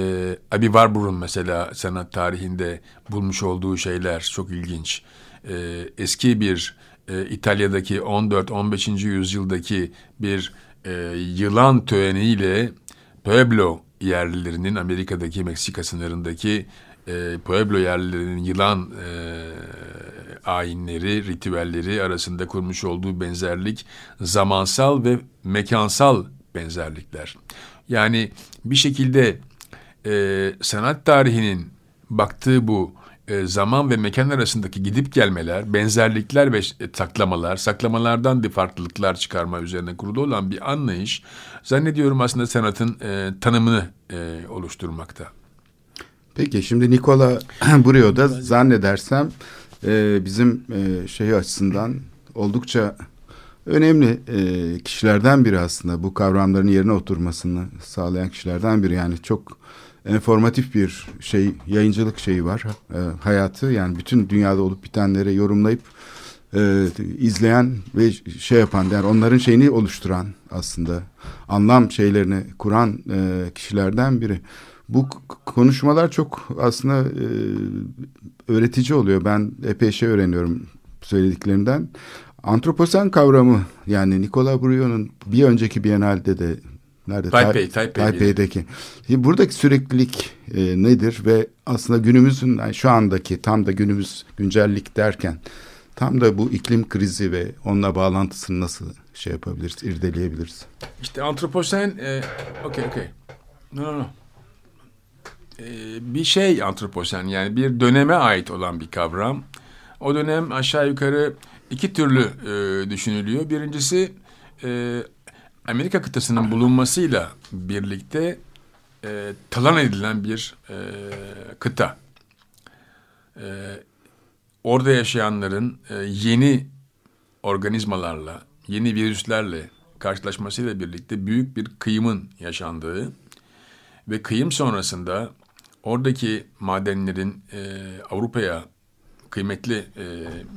Abi Warburg'un mesela sanat tarihinde bulmuş olduğu şeyler çok ilginç. E, eski bir e, İtalya'daki 14-15. yüzyıldaki bir e, yılan töeniyle Pueblo yerlilerinin Amerika'daki Meksika sınırındaki e, Pueblo yerlilerinin yılan e, ayinleri, ritüelleri arasında kurmuş olduğu benzerlik zamansal ve mekansal benzerlikler. Yani bir şekilde e, sanat tarihinin baktığı bu e, zaman ve mekan arasındaki gidip gelmeler, benzerlikler ve saklamalar, saklamalardan da farklılıklar çıkarma üzerine kurulu olan bir anlayış zannediyorum aslında sanatın e, tanımını e, oluşturmakta. Peki şimdi Nikola Burio'da zannedersem e, bizim e, şey açısından oldukça önemli e, kişilerden biri aslında bu kavramların yerine oturmasını sağlayan kişilerden biri. Yani çok informatif bir şey yayıncılık şeyi var. E, hayatı yani bütün dünyada olup bitenleri yorumlayıp e, izleyen ve şey yapan yani onların şeyini oluşturan aslında anlam şeylerini kuran e, kişilerden biri. Bu konuşmalar çok aslında e, öğretici oluyor. Ben epey şey öğreniyorum söylediklerinden. Antroposen kavramı yani Nikola Burio'nun bir önceki Biennale'de de Nerede? Taipei, Taipei Taipei'deki. Şimdi buradaki süreklilik e, nedir ve aslında günümüzün yani şu andaki tam da günümüz güncellik derken tam da bu iklim krizi ve onunla bağlantısını nasıl şey yapabiliriz, irdeleyebiliriz? İşte antroposen, e, okey okey. No, no, no. E, bir şey antroposen yani bir döneme ait olan bir kavram. O dönem aşağı yukarı iki türlü e, düşünülüyor. Birincisi e, Amerika kıtasının bulunmasıyla birlikte e, talan edilen bir e, kıta. E, orada yaşayanların e, yeni organizmalarla, yeni virüslerle karşılaşmasıyla birlikte büyük bir kıyımın yaşandığı ve kıyım sonrasında oradaki madenlerin e, Avrupa'ya kıymetli e,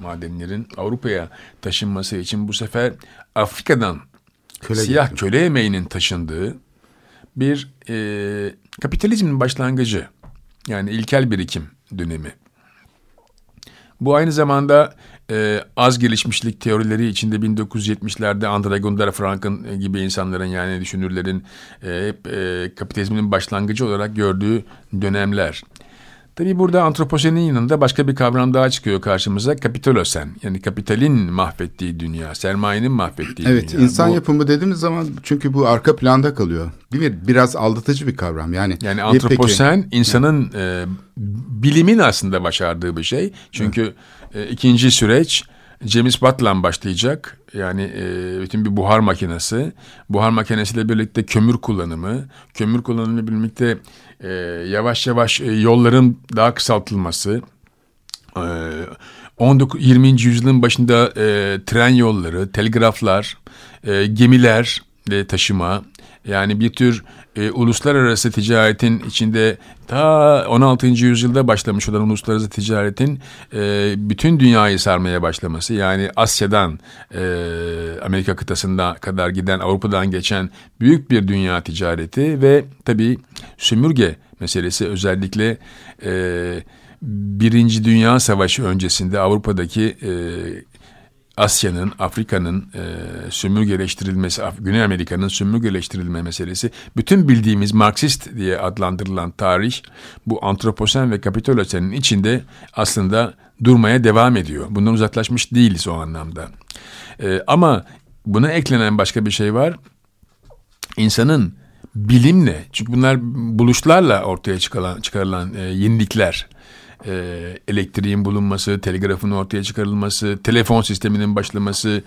madenlerin Avrupa'ya taşınması için bu sefer Afrika'dan köle siyah getirdim. köle emeğinin taşındığı bir e, kapitalizmin başlangıcı. Yani ilkel birikim dönemi. Bu aynı zamanda e, az gelişmişlik teorileri içinde 1970'lerde André Gundara Frank'ın gibi insanların yani düşünürlerin e, hep e, kapitalizmin başlangıcı olarak gördüğü dönemler. Tabi burada antroposenin yanında başka bir kavram daha çıkıyor karşımıza. Kapitalosen. Yani kapitalin mahvettiği dünya, sermayenin mahvettiği evet, dünya. Evet, insan bu, yapımı dediğimiz zaman çünkü bu arka planda kalıyor. Bir biraz aldatıcı bir kavram. Yani Yani antroposen peki, insanın e, bilimin aslında başardığı bir şey. Çünkü evet. E, ikinci süreç James Watt'la başlayacak. Yani e, bütün bir buhar makinesi. Buhar makinesiyle birlikte kömür kullanımı. Kömür kullanımıyla birlikte e, yavaş yavaş e, yolların daha kısaltılması. E, 19 20. yüzyılın başında e, tren yolları, telgraflar, e, gemiler de taşıma yani bir tür e, uluslararası ticaretin içinde ta 16. yüzyılda başlamış olan uluslararası ticaretin e, bütün dünyayı sarmaya başlaması yani Asya'dan e, Amerika kıtasında kadar giden Avrupa'dan geçen büyük bir dünya ticareti ve tabii sömürge meselesi özellikle e, Birinci Dünya Savaşı öncesinde Avrupa'daki e, Asya'nın, Afrika'nın e, sömürgeleştirilmesi, Güney Amerika'nın sömürgeleştirilme meselesi, bütün bildiğimiz Marksist diye adlandırılan tarih bu antroposen ve kapitolosenin içinde aslında durmaya devam ediyor. Bundan uzaklaşmış değiliz o anlamda. E, ama buna eklenen başka bir şey var. İnsanın bilimle, çünkü bunlar buluşlarla ortaya çıkarılan, çıkarılan e, yenilikler e, elektriğin bulunması, telgrafın ortaya çıkarılması, telefon sisteminin başlaması,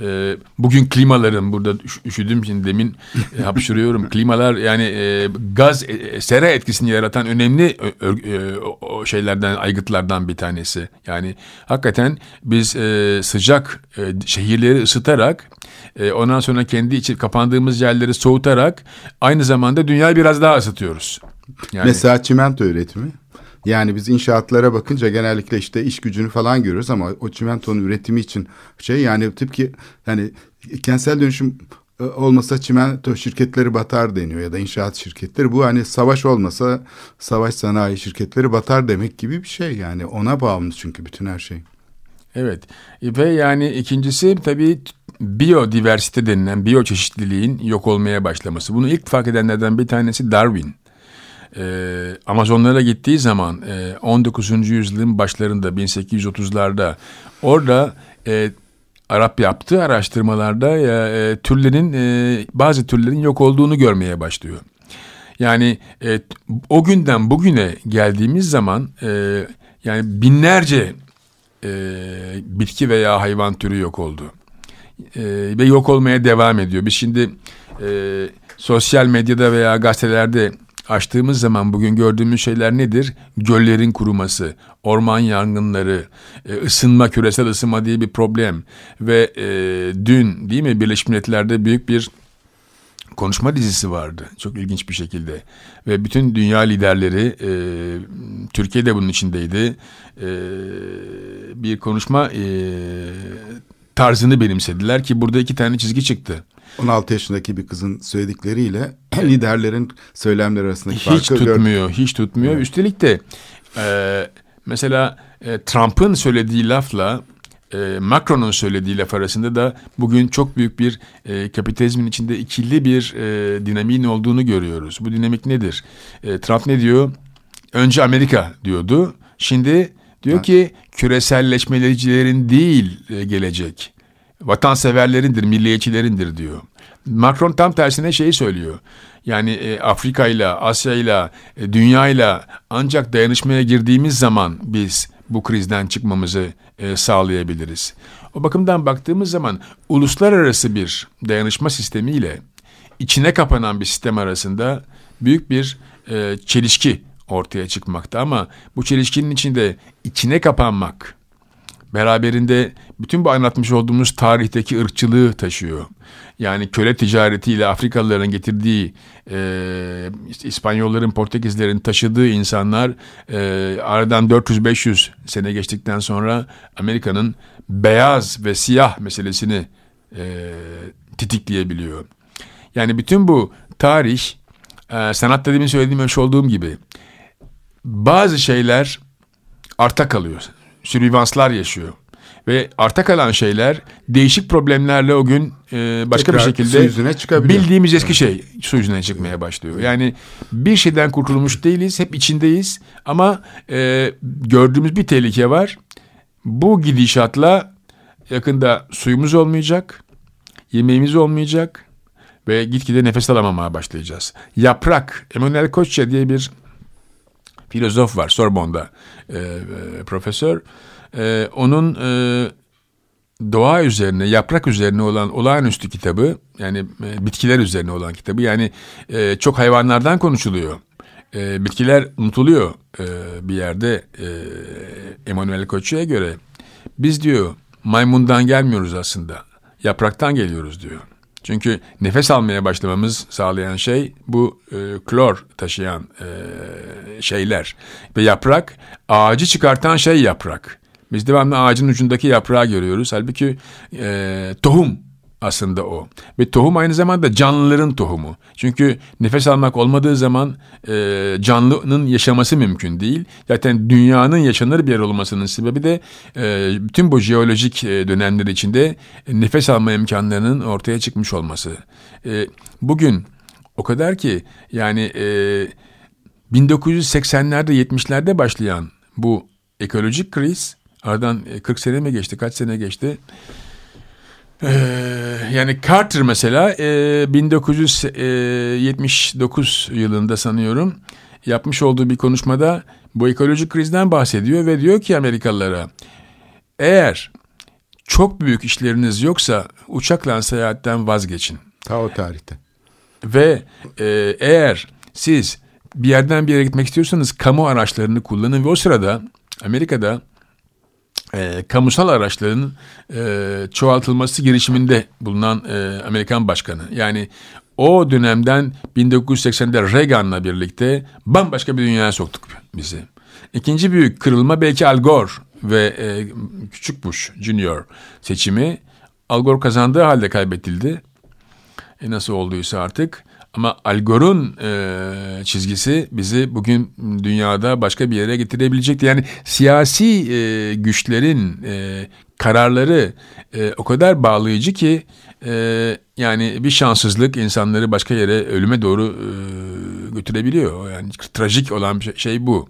e, bugün klimaların burada üş- üşüdüm şimdi demin e, hapşırıyorum. Klimalar yani e, gaz e, sera etkisini yaratan önemli ö- ö- e, o şeylerden aygıtlardan bir tanesi. Yani hakikaten biz e, sıcak e, şehirleri ısıtarak e, ondan sonra kendi içi kapandığımız yerleri soğutarak aynı zamanda dünyayı biraz daha ısıtıyoruz. Yani Mesela çimento üretimi. Yani biz inşaatlara bakınca genellikle işte iş gücünü falan görüyoruz ama o çimentonun üretimi için şey yani tıpkı yani kentsel dönüşüm e, olmasa çimento şirketleri batar deniyor ya da inşaat şirketleri. Bu hani savaş olmasa savaş sanayi şirketleri batar demek gibi bir şey yani ona bağımlı çünkü bütün her şey. Evet ve yani ikincisi tabii biyodiversite denilen biyoçeşitliliğin yok olmaya başlaması. Bunu ilk fark edenlerden bir tanesi Darwin. Ee, Amazonlara gittiği zaman e, 19. yüzyılın başlarında 1830'larda orada e, Arap yaptığı araştırmalarda ya, e, türlerin e, bazı türlerin yok olduğunu görmeye başlıyor. Yani e, o günden bugüne geldiğimiz zaman e, yani binlerce e, bitki veya hayvan türü yok oldu. E, ve yok olmaya devam ediyor. Biz şimdi e, sosyal medyada veya gazetelerde açtığımız zaman bugün gördüğümüz şeyler nedir? Göllerin kuruması, orman yangınları, e, ısınma, küresel ısınma diye bir problem ve e, dün değil mi Birleşmiş Milletler'de büyük bir konuşma dizisi vardı. Çok ilginç bir şekilde. Ve bütün dünya liderleri, e, Türkiye de bunun içindeydi. E, bir konuşma e, tarzını benimsediler ki burada iki tane çizgi çıktı. 16 yaşındaki bir kızın söyledikleriyle liderlerin söylemleri arasındaki Hiç farkı tutmuyor, hiç tutmuyor. Üstelik de e, mesela e, Trump'ın söylediği lafla e, Macron'un söylediği laf arasında da bugün çok büyük bir e, kapitalizmin içinde ikili bir e, dinamiğin olduğunu görüyoruz. Bu dinamik nedir? E, Trump ne diyor? Önce Amerika diyordu. Şimdi diyor ki küreselleşmelecilerin değil e, gelecek. Vatanseverlerindir, milliyetçilerindir diyor. Macron tam tersine şeyi söylüyor. Yani e, Afrika ile, Asya ile, dünya ile ancak dayanışmaya girdiğimiz zaman biz bu krizden çıkmamızı e, sağlayabiliriz. O bakımdan baktığımız zaman uluslararası bir dayanışma sistemiyle içine kapanan bir sistem arasında büyük bir e, çelişki ortaya çıkmakta ama bu çelişkinin içinde içine kapanmak beraberinde bütün bu anlatmış olduğumuz tarihteki ırkçılığı taşıyor. Yani köle ticaretiyle Afrikalıların getirdiği e, İspanyolların, Portekizlerin taşıdığı insanlar e, aradan 400-500 sene geçtikten sonra Amerika'nın beyaz ve siyah meselesini e, titikleyebiliyor. Yani bütün bu tarih e, sanatta demin söylediğim ölçü olduğum gibi bazı şeyler arta kalıyor. Sürvivanslar yaşıyor. Ve arta kalan şeyler değişik problemlerle o gün e, başka Tekrar bir şekilde su yüzüne çıkabiliyor. bildiğimiz eski şey su yüzüne çıkmaya başlıyor. Yani bir şeyden kurtulmuş değiliz, hep içindeyiz ama e, gördüğümüz bir tehlike var. Bu gidişatla yakında suyumuz olmayacak, yemeğimiz olmayacak ve gitgide nefes alamamaya başlayacağız. Yaprak, Emmanuel Koçya diye bir filozof var Sorbonne'da e, e, profesör. E, onun e, doğa üzerine, yaprak üzerine olan olağanüstü kitabı, yani e, bitkiler üzerine olan kitabı, yani e, çok hayvanlardan konuşuluyor. E, bitkiler unutuluyor e, bir yerde e, Emmanuel Koçu'ya göre. Biz diyor maymundan gelmiyoruz aslında, yapraktan geliyoruz diyor. Çünkü nefes almaya başlamamız sağlayan şey bu e, klor taşıyan e, şeyler. Ve yaprak ağacı çıkartan şey yaprak. Biz devamlı ağacın ucundaki yaprağı görüyoruz. Halbuki e, tohum aslında o. Ve tohum aynı zamanda canlıların tohumu. Çünkü nefes almak olmadığı zaman e, canlının yaşaması mümkün değil. Zaten dünyanın yaşanır bir yer olmasının sebebi de e, bütün bu jeolojik e, dönemler içinde nefes alma imkanlarının ortaya çıkmış olması. E, bugün o kadar ki yani e, 1980'lerde 70'lerde başlayan bu ekolojik kriz aradan 40 sene mi geçti kaç sene geçti ee, yani Carter mesela e, 1979 yılında sanıyorum yapmış olduğu bir konuşmada bu ekolojik krizden bahsediyor ve diyor ki Amerikalılara eğer çok büyük işleriniz yoksa uçakla seyahatten vazgeçin. Ta o tarihte. Ve e, eğer siz bir yerden bir yere gitmek istiyorsanız kamu araçlarını kullanın ve o sırada Amerika'da e, kamusal araçların e, çoğaltılması girişiminde bulunan e, Amerikan başkanı. Yani o dönemden 1980'de Reagan'la birlikte bambaşka bir dünyaya soktuk bizi. İkinci büyük kırılma belki Al Gore ve e, Küçük Bush Junior seçimi. Al Gore kazandığı halde kaybedildi. E, nasıl olduysa artık. Ama Al Gore'un e, çizgisi bizi bugün dünyada başka bir yere getirebilecekti. Yani siyasi e, güçlerin e, kararları e, o kadar bağlayıcı ki e, yani bir şanssızlık insanları başka yere ölüme doğru e, götürebiliyor. Yani trajik olan bir şey bu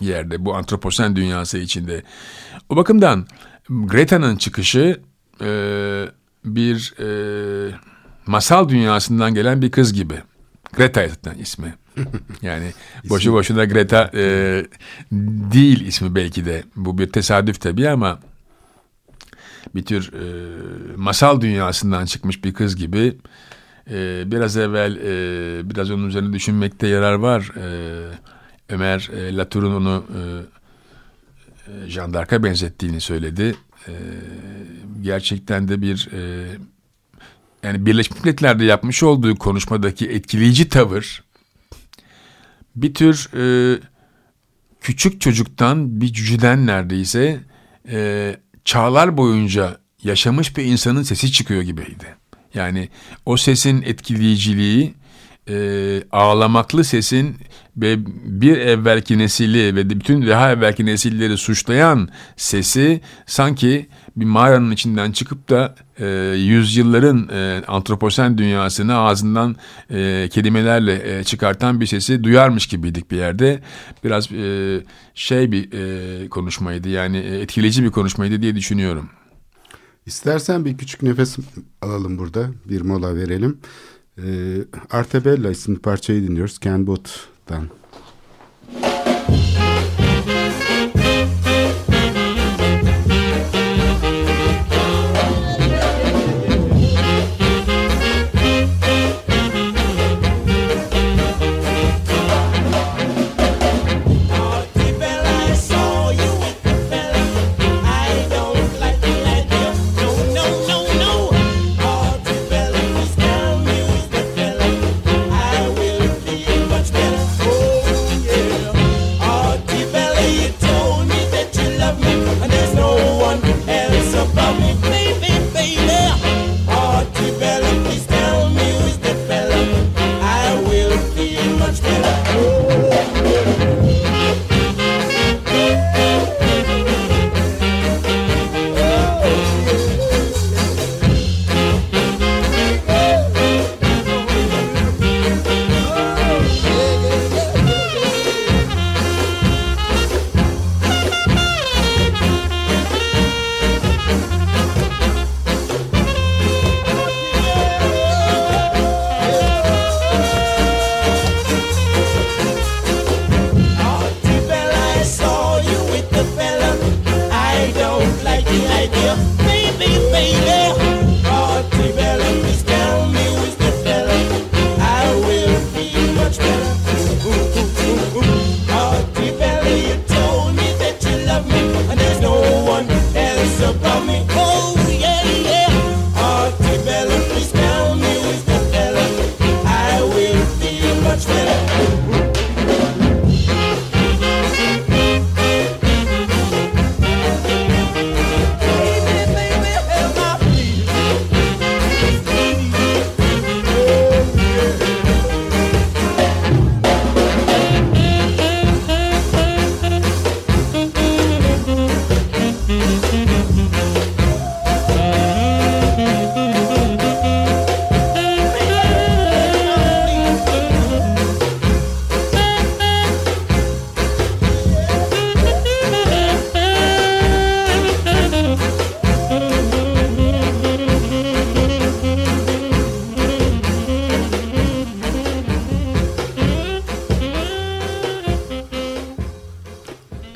yerde bu antroposen dünyası içinde. O bakımdan Greta'nın çıkışı e, bir e, masal dünyasından gelen bir kız gibi. Greta zaten ismi. Yani boşu boşuna Greta e, değil ismi belki de. Bu bir tesadüf tabii ama bir tür e, masal dünyasından çıkmış bir kız gibi. E, biraz evvel e, biraz onun üzerine düşünmekte yarar var. E, Ömer e, Latour'un onu e, e, Jean benzettiğini söyledi. E, gerçekten de bir e, yani Birleşmiş Milletler'de yapmış olduğu konuşmadaki etkileyici tavır bir tür e, küçük çocuktan bir cüceden neredeyse e, çağlar boyunca yaşamış bir insanın sesi çıkıyor gibiydi. Yani o sesin etkileyiciliği e, ağlamaklı sesin ve bir evvelki nesili ve bütün daha evvelki nesilleri suçlayan sesi sanki bir mağaranın içinden çıkıp da e, yüzyılların e, antroposen dünyasını ağzından e, kelimelerle e, çıkartan bir sesi duyarmış gibiydik bir yerde. Biraz e, şey bir e, konuşmaydı yani e, etkileyici bir konuşmaydı diye düşünüyorum. İstersen bir küçük nefes alalım burada. Bir mola verelim. E, Artebella isimli parçayı dinliyoruz. Ken.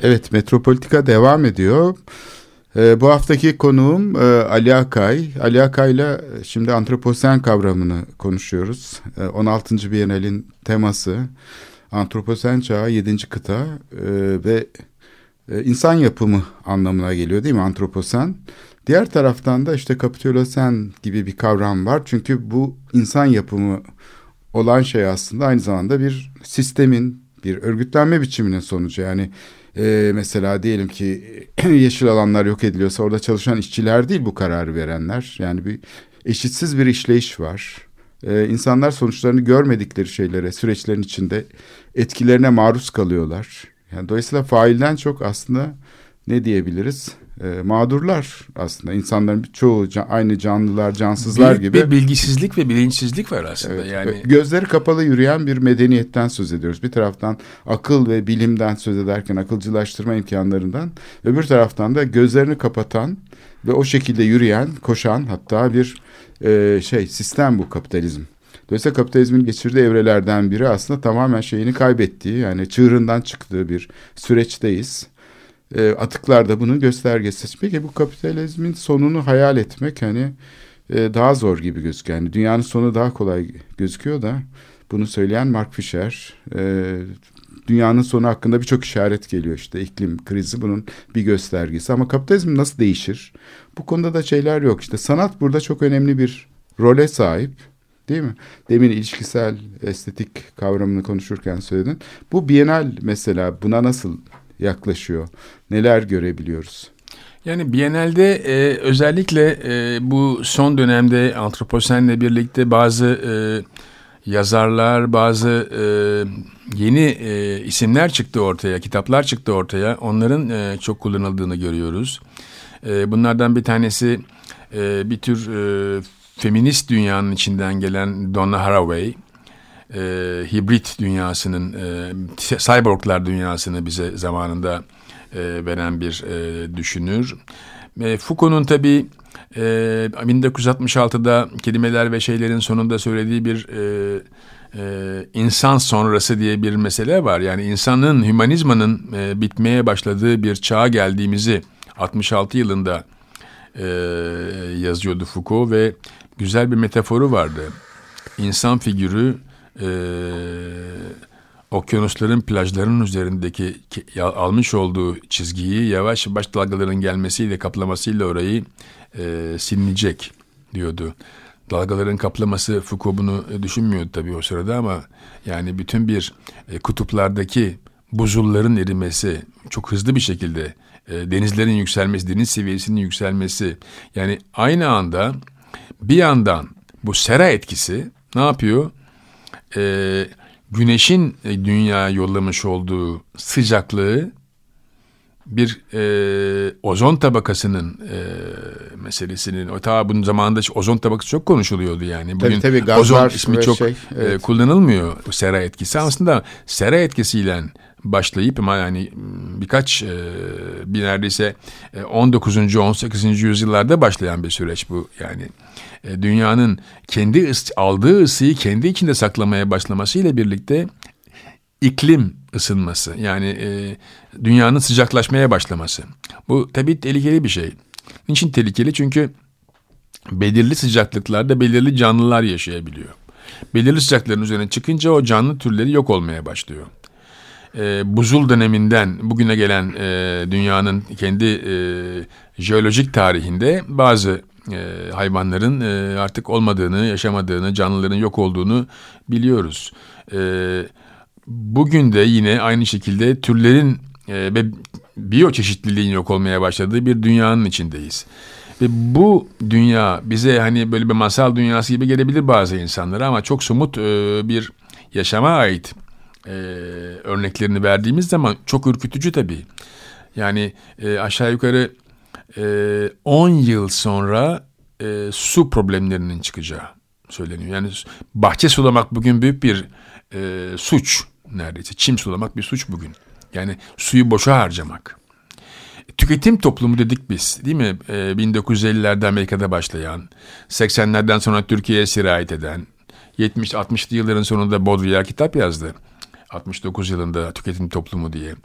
Evet, Metropolitika devam ediyor. Ee, bu haftaki konuğum e, Ali Akay. Ali Akay'la şimdi antroposen kavramını konuşuyoruz. E, 16. Bienal'in teması antroposen çağı 7. kıta e, ve e, insan yapımı anlamına geliyor değil mi antroposen? Diğer taraftan da işte kapitülosen gibi bir kavram var. Çünkü bu insan yapımı olan şey aslında aynı zamanda bir sistemin, bir örgütlenme biçiminin sonucu. Yani e, mesela diyelim ki yeşil alanlar yok ediliyorsa orada çalışan işçiler değil bu kararı verenler. Yani bir eşitsiz bir işleyiş var. E, insanlar sonuçlarını görmedikleri şeylere, süreçlerin içinde etkilerine maruz kalıyorlar. Yani dolayısıyla failden çok aslında ne diyebiliriz? E, mağdurlar aslında. insanların çoğu can, aynı canlılar, cansızlar Büyük gibi. bir bilgisizlik ve bilinçsizlik var aslında. Evet, yani Gözleri kapalı yürüyen bir medeniyetten söz ediyoruz. Bir taraftan akıl ve bilimden söz ederken akılcılaştırma imkanlarından, öbür taraftan da gözlerini kapatan ve o şekilde yürüyen, koşan hatta bir e, şey sistem bu kapitalizm. Dolayısıyla kapitalizmin geçirdiği evrelerden biri aslında tamamen şeyini kaybettiği yani çığırından çıktığı bir süreçteyiz. E, atıklar da bunun göstergesi. Peki bu kapitalizmin sonunu hayal etmek hani e, daha zor gibi gözüküyor. Yani dünyanın sonu daha kolay gözüküyor da bunu söyleyen Mark Fisher. E, dünyanın sonu hakkında birçok işaret geliyor işte iklim krizi bunun bir göstergesi. Ama kapitalizm nasıl değişir? Bu konuda da şeyler yok. İşte sanat burada çok önemli bir role sahip. Değil mi? Demin ilişkisel estetik kavramını konuşurken söyledin. Bu Bienal mesela buna nasıl yaklaşıyor? Neler görebiliyoruz? Yani Biennale'de e, özellikle e, bu son dönemde antroposenle birlikte bazı e, yazarlar, bazı e, yeni e, isimler çıktı ortaya, kitaplar çıktı ortaya. Onların e, çok kullanıldığını görüyoruz. E, bunlardan bir tanesi e, bir tür e, feminist dünyanın içinden gelen Donna Haraway. E, hibrit dünyasının, e, cyborglar dünyasını bize zamanında e, veren bir e, düşünür. E, Foucault'un tabii e, 1966'da kelimeler ve şeylerin sonunda söylediği bir e, e, insan sonrası diye bir mesele var. Yani insanın, hümanizmanın e, bitmeye başladığı bir çağa geldiğimizi 66 yılında e, yazıyordu Foucault ve güzel bir metaforu vardı. İnsan figürü e, okyanusların plajların üzerindeki almış olduğu çizgiyi yavaş yavaş dalgaların gelmesiyle kaplamasıyla orayı e, silinecek diyordu. Dalgaların kaplaması Foucault bunu düşünmüyordu tabii o sırada ama yani bütün bir e, kutuplardaki buzulların erimesi çok hızlı bir şekilde e, denizlerin yükselmesi, deniz seviyesinin yükselmesi yani aynı anda bir yandan bu sera etkisi ne yapıyor? Eee güneşin e, dünyaya yollamış olduğu sıcaklığı bir e, ozon tabakasının e, meselesinin o ta bunun zamanında ozon tabakası çok konuşuluyordu yani. Bugün tabii, tabii, ozon ismi çok şey, evet. e, kullanılmıyor sera etkisi. Aslında sera etkisiyle başlayıp ama yani birkaç e, bir neredeyse 19. 18. yüzyıllarda başlayan bir süreç bu yani e, dünyanın kendi aldığı ısıyı kendi içinde saklamaya başlamasıyla birlikte iklim ısınması yani e, dünyanın sıcaklaşmaya başlaması. Bu tabii tehlikeli bir şey. Niçin tehlikeli? Çünkü belirli sıcaklıklarda belirli canlılar yaşayabiliyor. Belirli sıcakların üzerine çıkınca o canlı türleri yok olmaya başlıyor. E, buzul döneminden bugüne gelen e, dünyanın kendi e, jeolojik tarihinde bazı e, hayvanların e, artık olmadığını, yaşamadığını, canlıların yok olduğunu biliyoruz. E, bugün de yine aynı şekilde türlerin e, ve biyoçeşitliliğin yok olmaya başladığı bir dünyanın içindeyiz. Ve bu dünya bize hani böyle bir masal dünyası gibi gelebilir bazı insanlara ama çok somut e, bir yaşama ait e, örneklerini verdiğimiz zaman çok ürkütücü tabii. Yani e, aşağı yukarı 10 e, yıl sonra e, su problemlerinin çıkacağı söyleniyor. Yani bahçe sulamak bugün büyük bir e, suç neredeyse. Çim sulamak bir suç bugün. Yani suyu boşa harcamak. Tüketim toplumu dedik biz değil mi? E, 1950'lerde Amerika'da başlayan, 80'lerden sonra Türkiye'ye sirayet eden, 70-60'lı yılların sonunda Baudrillard kitap yazdı. 69 yılında tüketim toplumu diye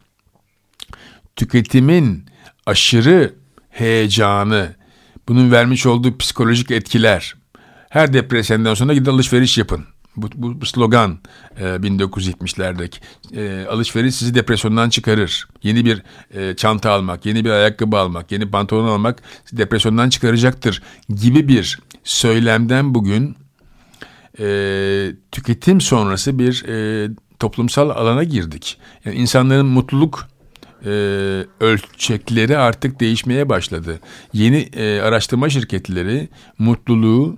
tüketimin aşırı heyecanı, bunun vermiş olduğu psikolojik etkiler. Her depresyondan sonra gidin alışveriş yapın. Bu, bu, bu slogan e, 1970'lerdeki. E, alışveriş sizi depresyondan çıkarır. Yeni bir e, çanta almak, yeni bir ayakkabı almak, yeni pantolon almak sizi depresyondan çıkaracaktır gibi bir söylemden bugün e, tüketim sonrası bir e, toplumsal alana girdik. Yani insanların mutluluk e, ölçekleri artık değişmeye başladı. Yeni e, araştırma şirketleri mutluluğu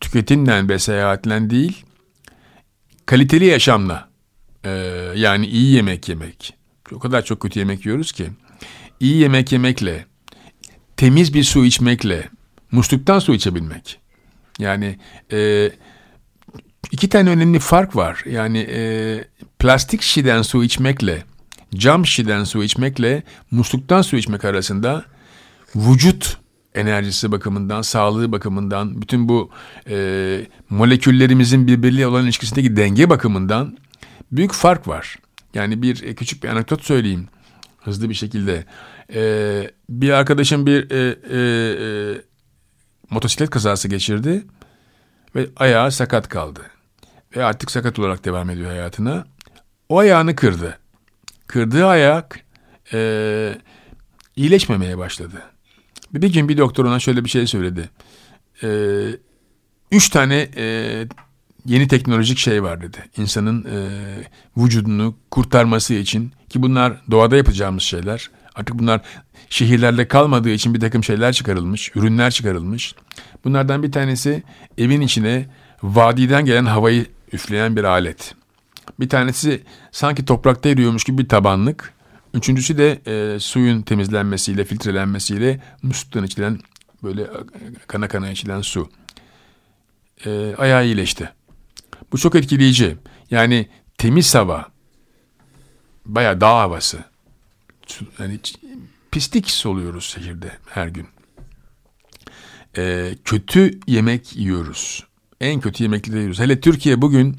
tüketimden ve seyahatle değil, kaliteli yaşamla e, yani iyi yemek yemek. O kadar çok kötü yemek yiyoruz ki. iyi yemek yemekle, temiz bir su içmekle, musluktan su içebilmek. Yani e, iki tane önemli fark var. Yani e, plastik şişeden su içmekle, cam şişeden su içmekle, musluktan su içmek arasında vücut enerjisi bakımından, sağlığı bakımından, bütün bu e, moleküllerimizin birbiriyle olan ilişkisindeki denge bakımından büyük fark var. Yani bir e, küçük bir anekdot söyleyeyim hızlı bir şekilde. E, bir arkadaşım bir e, e, e, motosiklet kazası geçirdi ve ayağı sakat kaldı. Ve artık sakat olarak devam ediyor hayatına. O ayağını kırdı. Kırdığı ayak e, iyileşmemeye başladı. Bir gün bir doktor ona şöyle bir şey söyledi. Ee, üç tane e, yeni teknolojik şey var dedi. İnsanın e, vücudunu kurtarması için ki bunlar doğada yapacağımız şeyler. Artık bunlar şehirlerde kalmadığı için bir takım şeyler çıkarılmış, ürünler çıkarılmış. Bunlardan bir tanesi evin içine vadiden gelen havayı üfleyen bir alet. Bir tanesi sanki toprakta yürüyormuş gibi bir tabanlık. Üçüncüsü de e, suyun temizlenmesiyle, filtrelenmesiyle musluktan içilen böyle kana kana içilen su. E, ayağı iyileşti. Bu çok etkileyici. Yani temiz hava, baya dağ havası. Yani pislik soluyoruz şehirde her gün. E, kötü yemek yiyoruz. En kötü yemekleri yiyoruz. Hele Türkiye bugün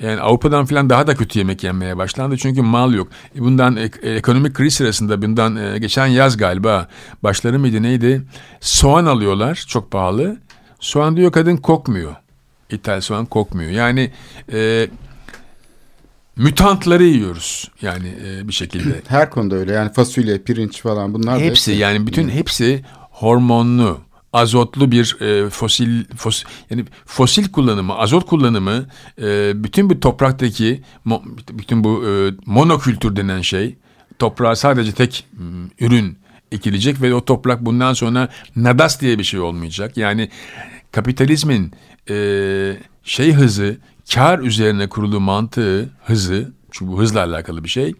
yani Avrupa'dan falan daha da kötü yemek yenmeye başlandı çünkü mal yok. E, bundan ekonomik kriz sırasında bundan e, geçen yaz galiba başları mıydı neydi? Soğan alıyorlar çok pahalı. Soğan diyor kadın kokmuyor. İthal soğan kokmuyor. Yani e, mütantları yiyoruz yani e, bir şekilde. Her konuda öyle yani fasulye, pirinç falan bunlar hepsi, hepsi yani bütün hepsi hormonlu azotlu bir e, fosil, fos, yani fosil kullanımı, azot kullanımı e, bütün bu topraktaki mo, bütün bu e, monokültür denen şey toprağa sadece tek m, ürün ekilecek ve o toprak bundan sonra nadas diye bir şey olmayacak. Yani kapitalizmin e, şey hızı, kar üzerine kurulu mantığı hızı, çünkü bu hızla alakalı bir şey,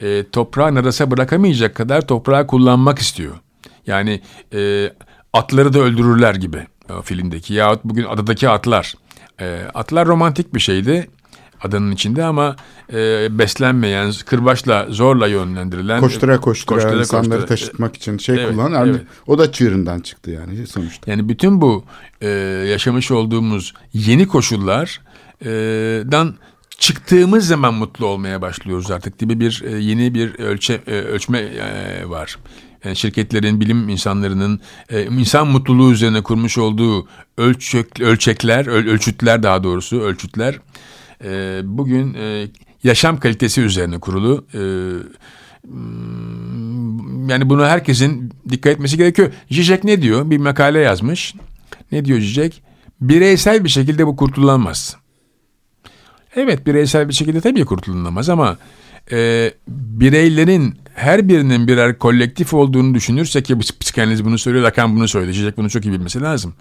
e, toprağı nadasa bırakamayacak kadar toprağı kullanmak istiyor. Yani e, atları da öldürürler gibi o filmdeki yahut bugün adadaki atlar. E, atlar romantik bir şeydi adanın içinde ama e, beslenmeyen, kırbaçla zorla yönlendirilen koştura koştura, koştura insanları koştura. taşıtmak için şey evet, kullanan evet. o da çığırından çıktı yani sonuçta. Yani bütün bu e, yaşamış olduğumuz yeni koşullardan e, çıktığımız zaman mutlu olmaya başlıyoruz artık gibi bir e, yeni bir ölçe e, ölçme e, var. Yani şirketlerin, bilim insanlarının e, insan mutluluğu üzerine kurmuş olduğu ölçek, ölçekler, öl, ölçütler daha doğrusu ölçütler e, bugün e, yaşam kalitesi üzerine kurulu. E, yani bunu herkesin dikkat etmesi gerekiyor. Zizek ne diyor? Bir makale yazmış. Ne diyor Zizek? Bireysel bir şekilde bu kurtulamaz. Evet bireysel bir şekilde tabii kurtululamaz ama e, bireylerin her birinin birer kolektif olduğunu düşünürsek ki psikanaliz bunu söylüyor, Lacan bunu söylüyor. Zizek bunu çok iyi bilmesi lazım.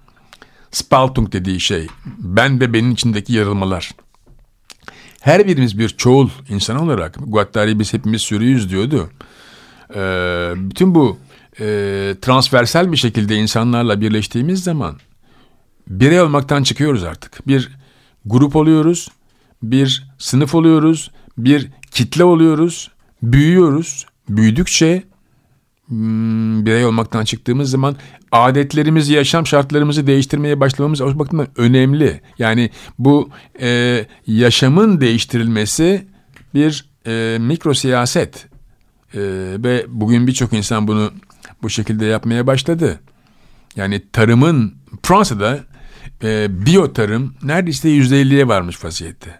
Spaltung dediği şey, ben ve benim içindeki yarılmalar. Her birimiz bir çoğul insan olarak, Guattari biz hepimiz sürüyüz diyordu. Ee, bütün bu e, transversal bir şekilde insanlarla birleştiğimiz zaman birey olmaktan çıkıyoruz artık. Bir grup oluyoruz, bir sınıf oluyoruz, bir kitle oluyoruz, büyüyoruz. Büyüdükçe hmm, birey olmaktan çıktığımız zaman adetlerimizi, yaşam şartlarımızı değiştirmeye başlamamız o bakımdan önemli. Yani bu e, yaşamın değiştirilmesi bir e, mikro siyaset. E, ve bugün birçok insan bunu bu şekilde yapmaya başladı. Yani tarımın Fransa'da e, biyo tarım neredeyse %50'ye varmış vaziyette.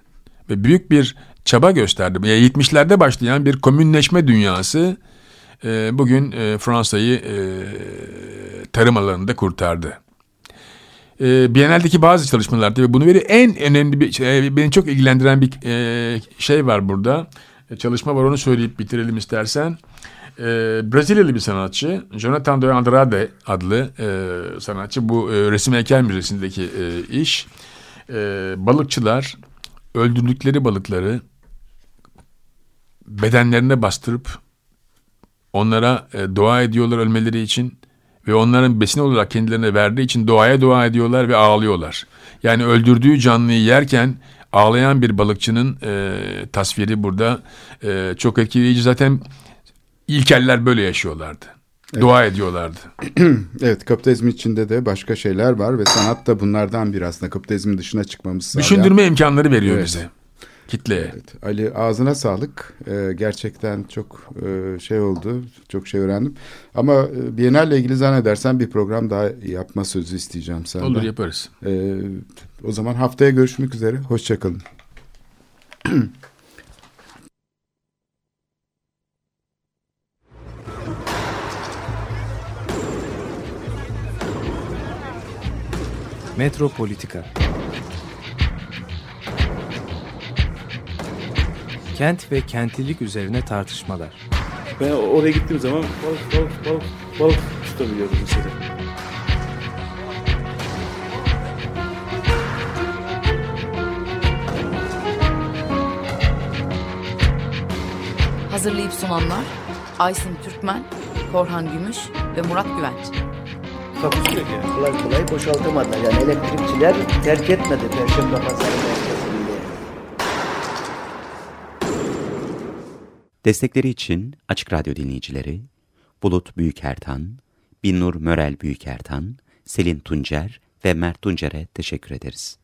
Ve büyük bir çaba gösterdi. Yani 70'lerde başlayan bir komünleşme dünyası e, bugün e, Fransa'yı e, tarım alanında kurtardı. E, Biennale'deki bazı çalışmalarda ve bunu veriyor. En önemli bir şey, beni çok ilgilendiren bir e, şey var burada. E, çalışma var onu söyleyip bitirelim istersen. E, Brezilyalı bir sanatçı Jonathan de Andrade adlı e, sanatçı bu e, Resim Heykel Müzesi'ndeki e, iş. E, balıkçılar öldürdükleri balıkları bedenlerine bastırıp onlara e, dua ediyorlar ölmeleri için ve onların besin olarak kendilerine verdiği için doğaya dua ediyorlar ve ağlıyorlar. Yani öldürdüğü canlıyı yerken ağlayan bir balıkçının e, tasviri burada e, çok etkileyici. Zaten ilkeller böyle yaşıyorlardı. Evet. Dua ediyorlardı. evet kapitalizm içinde de başka şeyler var ve sanat da bunlardan bir aslında kapitalizmin dışına çıkmamız sağlayan. Düşündürme imkanları veriyor evet. bize kitleye. Evet, Ali ağzına sağlık. Ee, gerçekten çok e, şey oldu. Çok şey öğrendim. Ama e, Biennale ilgili zannedersen bir program daha yapma sözü isteyeceğim senden. Olur yaparız. Ee, o zaman haftaya görüşmek üzere. Hoşçakalın. Metropolitika Kent ve kentlilik üzerine tartışmalar. Ben oraya gittiğim zaman balık balık balık balık tutabiliyordum mesela. Hazırlayıp sunanlar Aysin Türkmen, Korhan Gümüş ve Murat Güvenç. Takusuyor yani. Kolay kolay boşaltamadılar. Yani elektrikçiler terk etmedi Perşembe Pazarı Destekleri için Açık Radyo dinleyicileri Bulut Büyükertan, Binnur Mörel Büyükertan, Selin Tuncer ve Mert Tuncer'e teşekkür ederiz.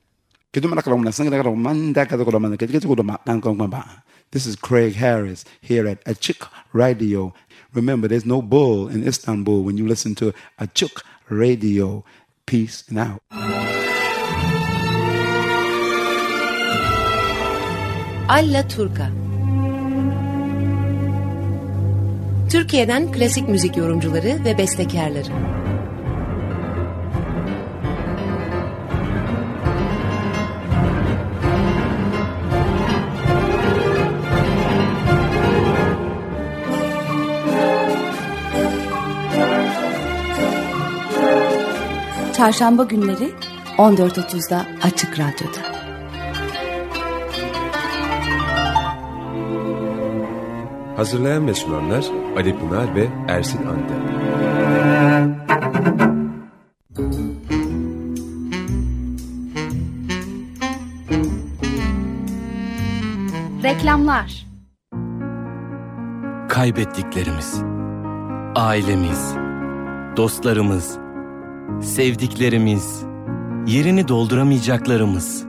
This is Craig Harris here at Açık Radio. Remember, there's no bull in Istanbul when you listen to Açık Radio. Peace and out. Alla Turca Türkiye'den klasik müzik yorumcuları ve bestekarları. Çarşamba günleri 14.30'da Açık Radyo'da. Hazırlayan ve sunanlar Ali Pınar ve Ersin Ande. Reklamlar Kaybettiklerimiz, ailemiz, dostlarımız, sevdiklerimiz, yerini dolduramayacaklarımız.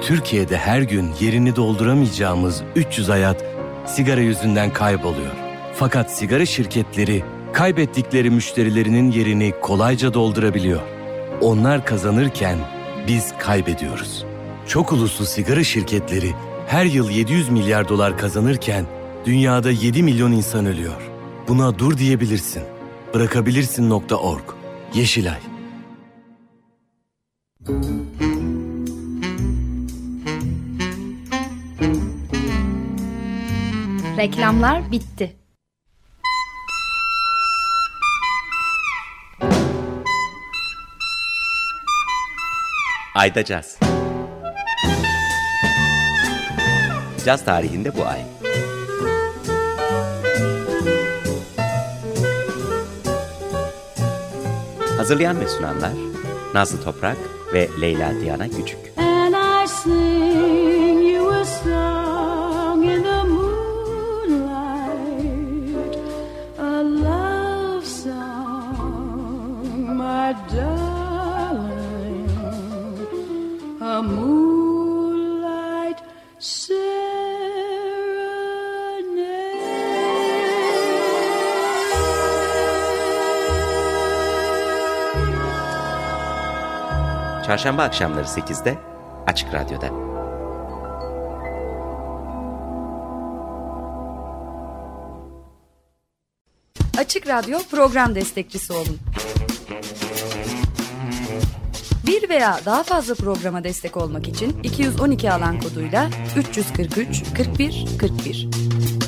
Türkiye'de her gün yerini dolduramayacağımız 300 hayat sigara yüzünden kayboluyor. Fakat sigara şirketleri kaybettikleri müşterilerinin yerini kolayca doldurabiliyor. Onlar kazanırken biz kaybediyoruz. Çok uluslu sigara şirketleri her yıl 700 milyar dolar kazanırken dünyada 7 milyon insan ölüyor. Buna dur diyebilirsin. Bırakabilirsin.org Yeşilay Reklamlar bitti. Ayda Caz Caz tarihinde bu ay. Hazırlayan ve sunanlar Nazlı Toprak ve Leyla Diana Küçük. Çarşamba akşamları 8'de Açık Radyo'da. Açık Radyo program destekçisi olun. Bir veya daha fazla programa destek olmak için 212 alan koduyla 343 41 41.